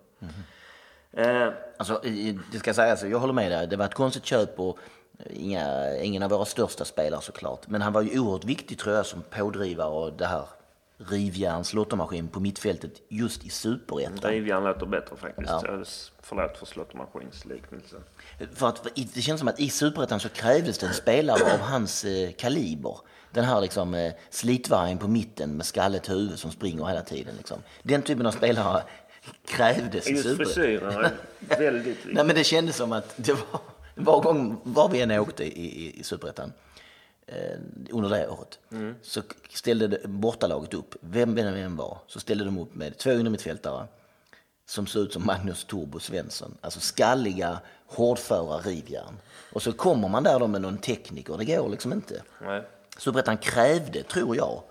Eh, Alltså, det ska sägas, jag håller med dig. Det var ett konstigt köp och inga, ingen av våra största spelare såklart. Men han var ju oerhört viktig tror jag som pådrivare och det här rivjärns lottomaskin på mittfältet just i superettan. Drivjärn låter bättre faktiskt. Ja. Förlåt för slåttermaskinsliknelsen. För att det känns som att i superettan så krävdes det en spelare av hans eh, kaliber. Den här liksom eh, slitvargen på mitten med skallet huvud som springer hela tiden. Liksom. Den typen av spelare krävdes i Just superettan. frisyren är väldigt. Nej men det kändes som att det var, var gång, var vi än åkte i, i, i Superettan under det året så ställde bortalaget upp, vem det än var, så ställde de upp med två innermittfältare som såg ut som Magnus Turbo Svensson. Alltså skalliga, hårdföra rivjärn. Och så kommer man där då med någon tekniker, det går liksom inte. Nej. Superettan krävde, tror jag,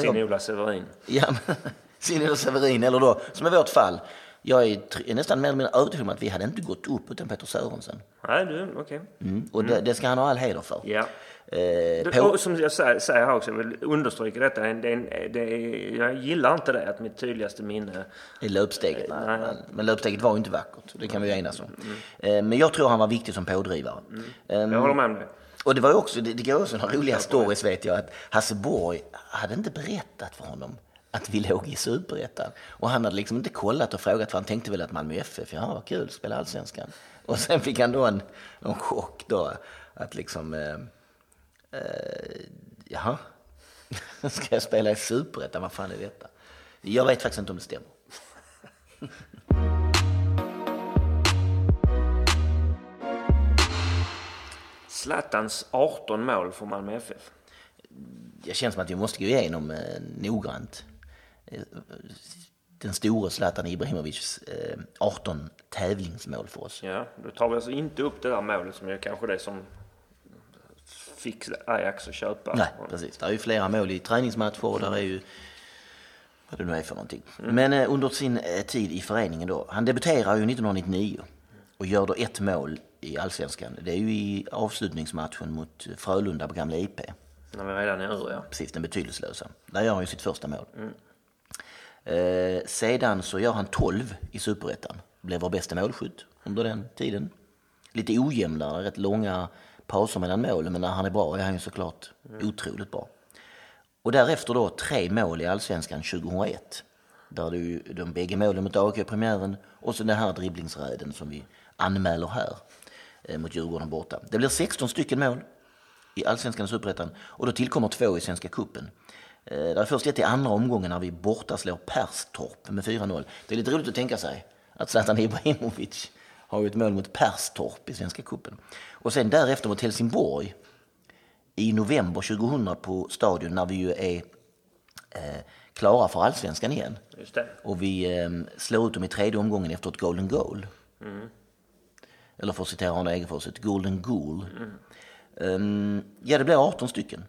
Sin-Ola Severin. Ja, Sinne Severin, eller då, som i vårt fall, jag är, nästan mer eller mindre övertygad om att vi hade inte gått upp utan Peter Sörensen. Nej du, okej. Mm. Och det, det ska han ha all heder för. Ja. Eh, Det, på, som jag säger, säger här också, jag vill understryka detta. Det är en, det är, jag gillar inte det att mitt tydligaste minne... i löpsteget, Nej. men, men löpsteget var ju inte vackert, det kan vi ju enas om. Eh, men jag tror han var viktig som pådrivare. Ehm, Jag håller med om det. och det var ju också, det, det går också några roliga stories vet jag, att Hasse Borg hade inte berättat för honom att vi låg i superettan. Och han hade liksom inte kollat och frågat för han tänkte väl att Malmö FF, ja vad kul, spela allsvenskan. Och sen fick han då en, en chock då, att liksom, eh, eh, jaha, ska jag spela i superettan, vad fan är detta? Jag vet faktiskt inte om det stämmer. Zlatans 18 mål för Malmö FF. Jag känner som att vi måste gå igenom eh, noggrant eh, den store Zlatan Ibrahimovics eh, 18 tävlingsmål för oss. Ja, då tar vi alltså inte upp det där målet som är kanske det som fick Ajax att köpa. Nej, precis. Det är ju flera mål i träningsmatcher och där är ju vad det nu är för någonting. Men eh, under sin eh, tid i föreningen då, han debuterar ju 1999 och gör då ett mål i allsvenskan. Det är ju i avslutningsmatchen mot Frölunda på Gamla IP. När vi redan är ur, ja. Precis, den betydelselösa. Där gör han ju sitt första mål. Eh, sedan så gör han 12 i superettan. Blev vår bästa målskytt under den tiden. Lite ojämnare, rätt långa pauser mellan målen, men när han är bra är han ju såklart otroligt bra. Och därefter då tre mål i allsvenskan 2001. Där det är ju de bägge målen mot AIK i premiären och så den här dribblingsräden som vi anmäler här eh, mot Djurgården borta. Det blir 16 stycken mål i allsvenskan och superettan och då tillkommer två i Svenska cupen. Eh, Det är först ett i andra omgången när vi borta slår Perstorp med 4-0. Det är lite roligt att tänka sig att Zlatan Ibrahimovic har ju ett mål mot Perstorp i Svenska cupen. Och sen därefter mot Helsingborg i november 2000 på Stadion när vi ju är eh, klara för allsvenskan igen. Just det. Och vi eh, slår ut dem i tredje omgången efter ett golden goal. Eller för att citera Arne Egerfors, ett golden goal. Ehm, ja, det blir 18 stycken.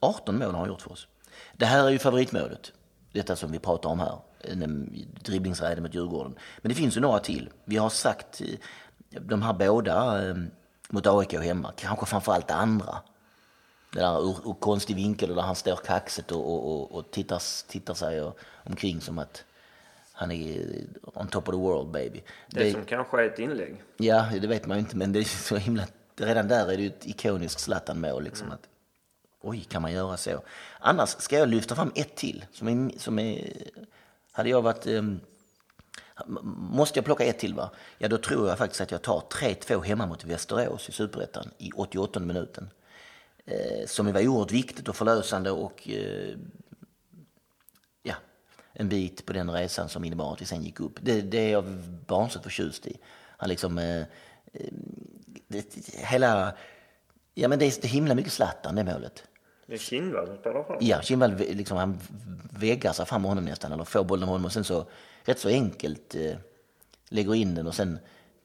18 mål har han gjort för oss. Det här är ju favoritmålet. Detta som vi pratar om här. En Dribblingsräden mot Djurgården. Men det finns ju några till. Vi har sagt eh, de här båda eh, mot AIK hemma. Kanske framförallt det andra. Det där ur, ur konstig vinkel där han står kaxigt och, och, och, och tittar, tittar sig och, omkring som att han är on top of the world baby. Det, som kanske är ett inlägg. Ja, det vet man ju inte, men det är så himla... Redan där är det ju ett ikoniskt Zlatan-mål. Liksom, att, oj, kan man göra så? Annars ska jag lyfta fram ett till. Som är, som är, hade jag varit... Um, måste jag plocka ett till, va? Ja, då tror jag faktiskt att jag tar 3-2 hemma mot Västerås i Superettan i 88 minuten. Eh, som var oerhört viktigt och förlösande och eh, ja, en bit på den resan som innebar att vi sen gick upp. Det, det är jag barnsligt förtjust i. Han liksom, eh, eh det, hela... Ja, men det är, det är himla mycket Zlatan, det målet. Det är Kindvall som spelar fram. Ja, Kindvall liksom, han väggar sig fram med honom nästan, eller får bollen med honom och sen så rätt så enkelt eh, lägger in den och sen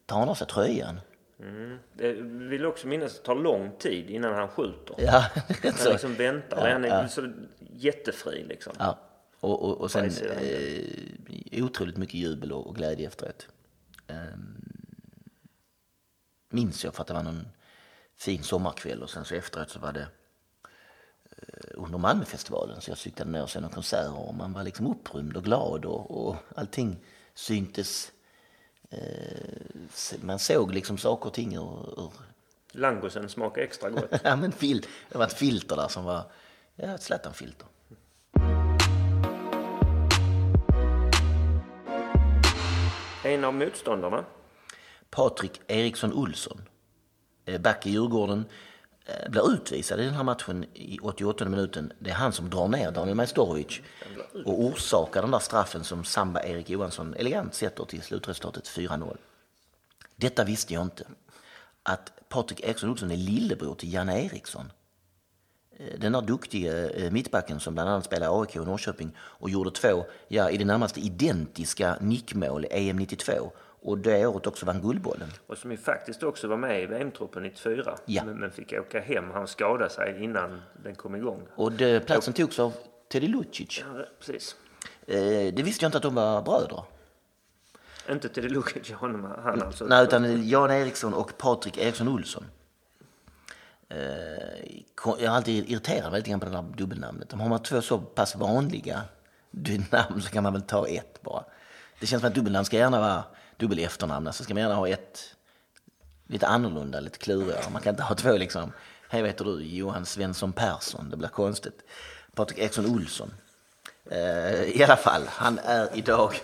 tar han av sig tröjan. Mm. Det vill också minnas att det tar lång tid innan han skjuter. Ja, Han så. liksom väntar. Ja, han är ja. så jättefri liksom. Ja, och, och, och sen eh, otroligt mycket jubel och, och glädje efteråt. Um, minns jag för att det var någon fin sommarkväll och sen så efteråt så var det eh, under Malmöfestivalen så jag cyklade ner och såg några konserter och man var liksom upprymd och glad och, och allting syntes. Eh, man såg liksom saker och ting ur, ur Langosen smakar extra gott. ja, men fil, det var ett filter där som var ja, ett Zlatan-filter. En av motståndarna. Patrik Eriksson Olsson, eh, back i Djurgården, eh, Eh, blir utvisad i den här matchen i 88 minuten. Det är han som drar ner Daniel Majstorovic och orsakar den där straffen som Samba Erik Johansson elegant sätter till slutresultatet 4-0. Detta visste jag inte. Att Patrik Eriksson Olsson är lillebror till Janne Eriksson. Eh, den där duktige eh, mittbacken som bland annat spelade i AIK och Norrköping och gjorde två, ja i det närmaste identiska nickmål i EM 92 och det året också vann Guldbollen. Och som ju faktiskt också var med i VM-truppen 94. Ja. Men, men fick åka hem. Han skadade sig innan den kom igång. Och det, platsen togs av Teddy Lucic. Ja, precis. Eh, det visste jag inte att de var bröder. Inte Lukic, honom, han alltså. Nej, utan Jan Eriksson och Patrik Eriksson Olsson. Eh, jag har alltid irriterat mig lite grann på det där dubbelnamnet. Har man två så pass vanliga namn så kan man väl ta ett bara. Det känns som att dubbelnamn ska gärna vara dubbel efternamn. Alltså ska man gärna ha ett lite annorlunda, lite klurigare. Man kan inte ha två liksom. Hej, vad heter du? Johan Svensson Persson. Det blir konstigt. Patrik Eriksson Olsson. Eh, I alla fall, han är idag...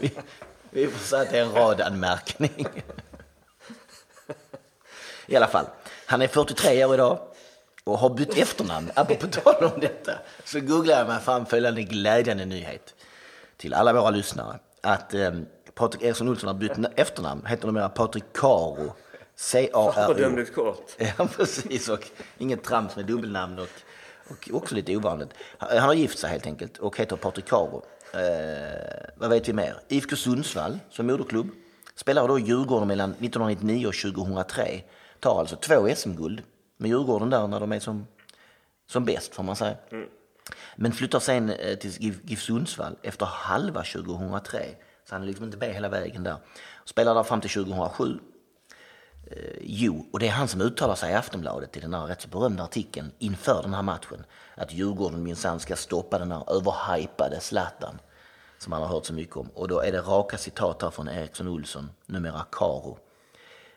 vi, vi får säga att det är en radanmärkning. I alla fall, han är 43 år idag och har bytt efternamn. Apropå tal om detta så googlar jag mig fram följande glädjande nyhet till alla våra lyssnare. Att eh, Patrik Eriksson Olsson har bytt efternamn, heter numera Patrik Caro. C-A-R-O. dömdes kort. Ja, precis. Och inget trams med dubbelnamn och, och också lite ovanligt. Han har gift sig helt enkelt och heter Patrik Caro. Eh, vad vet vi mer? IFK Sundsvall som moderklubb. Spelar då Djurgården mellan 1999 och 2003. Tar alltså två SM-guld med Djurgården där när de är som, som bäst får man säga. Men flyttar sen eh, till GIF Sundsvall efter halva 2003. Så han är liksom inte med hela vägen där. Spelar där fram till 2007. Eh, jo, och det är han som uttalar sig i Aftonbladet i den här rätt så berömda artikeln inför den här matchen. Att Djurgården minsann ska stoppa den här överhypade Zlatan som man har hört så mycket om. Och då är det raka citat här från Eriksson Olsson, numera Karo.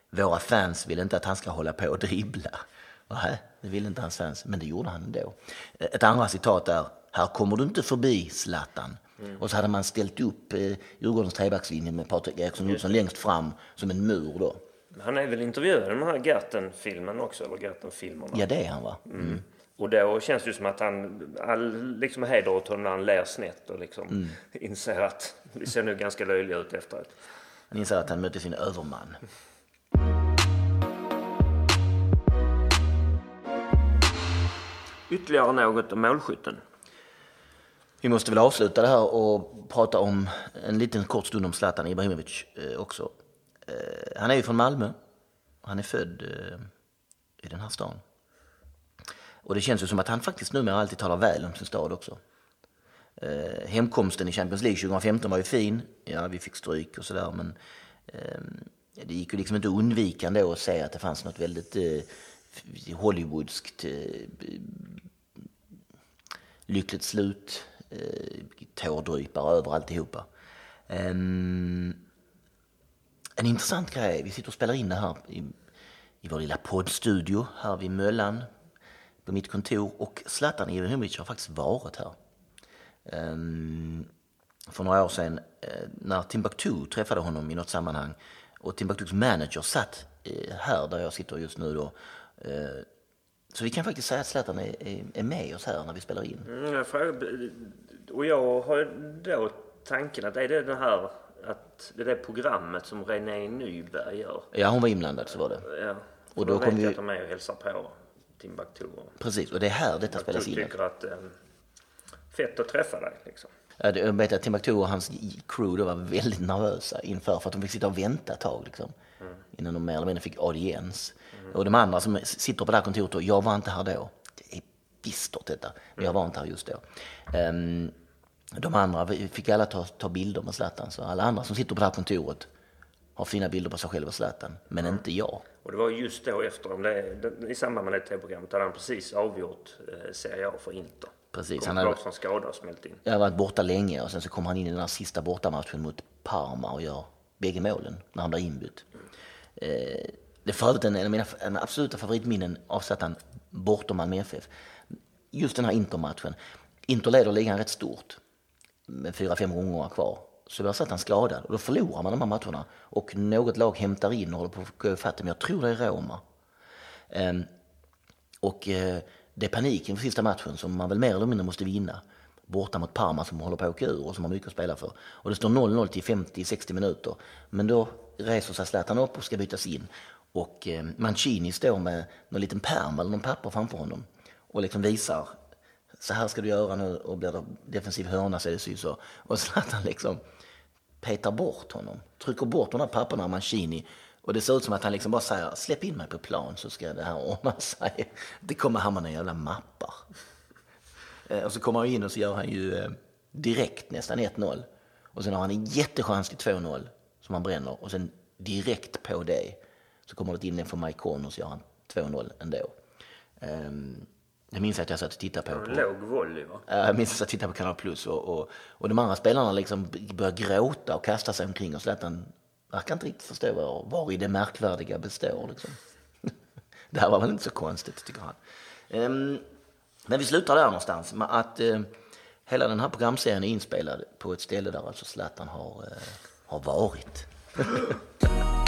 Våra fans vill inte att han ska hålla på och dribbla. Nej, det vill inte hans fans, men det gjorde han ändå. Ett andra citat är, här kommer du inte förbi Zlatan. Och så hade man ställt upp eh, Djurgårdens trebackslinje med Patrik Eriksson Olsson längst fram som en mur då. Han är väl intervjuad i den här Gerten-filmen också, eller Gerten-filmerna. Ja, det är han va? Mm. Och då känns det ju som att han, all liksom heder åt honom när han ler snett och liksom Mm. inser att vi ser nu ganska löjliga ut efteråt. Han inser att han mötte sin överman. Ytterligare något om målskytten. Vi måste väl avsluta det här och prata om en liten kort stund om Zlatan Ibrahimovic eh, också. Eh, han är ju från Malmö. Han är född eh, i den här stan. Och det känns ju som att han faktiskt numera alltid talar väl om sin stad också. Hemkomsten i Champions League 2015 var ju fin. Ja, vi fick stryk och sådär men det gick ju liksom inte undvikande undvika ändå att se att det fanns något väldigt Hollywoodskt lyckligt slut, eh, tårdrypare över alltihopa. Um, en intressant grej, vi sitter och spelar in det här i, i vår lilla poddstudio här vid Möllan på mitt kontor och Zlatan Ibrahimovic har faktiskt varit här. Um, för några år sedan eh, när Timbuktu träffade honom i något sammanhang och Timbuktus manager satt eh, här där jag sitter just nu då. Eh, så vi kan faktiskt säga att Zlatan är, är, är med oss här när vi spelar in. Mm, jag frågar, och jag har då tanken att är det den här att det är det programmet som René Nyberg gör. Ja, hon var inblandad så var det. Ja. Och då då vet kom jag vi- att de är och hälsar på Timbuktu. Precis, och det är här detta spelas in. tycker att eh, fett att träffa dig liksom. Ja, det- Jag vet att Timbuktu och hans crew då var väldigt nervösa inför för att de fick sitta och vänta ett tag liksom. Innan de mer eller mindre fick audiens. Och de andra som sitter på det här kontoret då, jag var inte här då. Det är bistert detta, men jag var inte här just då. Ehm, de andra fick alla ta, ta bilder med Zlatan, så alla andra som sitter på det här kontoret har fina bilder på sig själv och Zlatan, men inte jag. Och det var just då efter, det, i samband med det tv-programmet, hade han precis avgjort eh, Serie A för Inter. Precis, Kom han hade- från skada och smält in. Jag varit borta länge och sen så kom han in i den här sista bortamatchen mot Parma och gör bägge målen när han blir inbytt. Eh, det är för övrigt en, av mina absoluta favoritminnen av Zlatan bortom Malmö FF. Just den här Inter-matchen, Inter leder ligan rätt stort med fyra, fem gånger kvar. Så blir Zlatan skadad och då förlorar man de här matcherna och något lag hämtar in och håller på att gå ifatt dem. Jag tror det är Roma. Um, och uh, det är panik inför sista matchen som man väl mer eller mindre måste vinna. Borta mot Parma som håller på att åka ur och som har mycket att spela för. Och det står 0-0 till 50-60 minuter. Men då reser sig Zlatan upp och ska bytas in. Och eh, Mancini står med någon liten pärm eller någon papper framför honom. Och liksom visar, så här ska du göra nu och blir det defensiv hörna så är det sy så. Och Zlatan liksom petar bort honom. Trycker bort de här papperna av Mancini. Och det ser ut som att han liksom bara säger släpp in mig på plan så ska det här ordna sig. Det kommer hamna några jävla mappar. Eh, och så kommer han in och så gör han ju eh, direkt nästan 1-0. Och sen har han en jättechans till 2-0 som han bränner. Och sen direkt på det så kommer det in en från Mike Conn och så gör han 2-0 ändå. Um, jag minns att jag satt och tittade på, på låg volley va? Ja, Jag minns att jag tittade på Kanal Plus och, och, och de andra spelarna liksom började gråta och kasta sig omkring och Zlatan verkar inte riktigt förstå var, var i det märkvärdiga består. Liksom. det här var väl inte så konstigt tycker han. Ehm, men vi slutar där någonstans med att eh, hela den här programserien är inspelad på ett ställe där alltså Zlatan har, eh, har varit.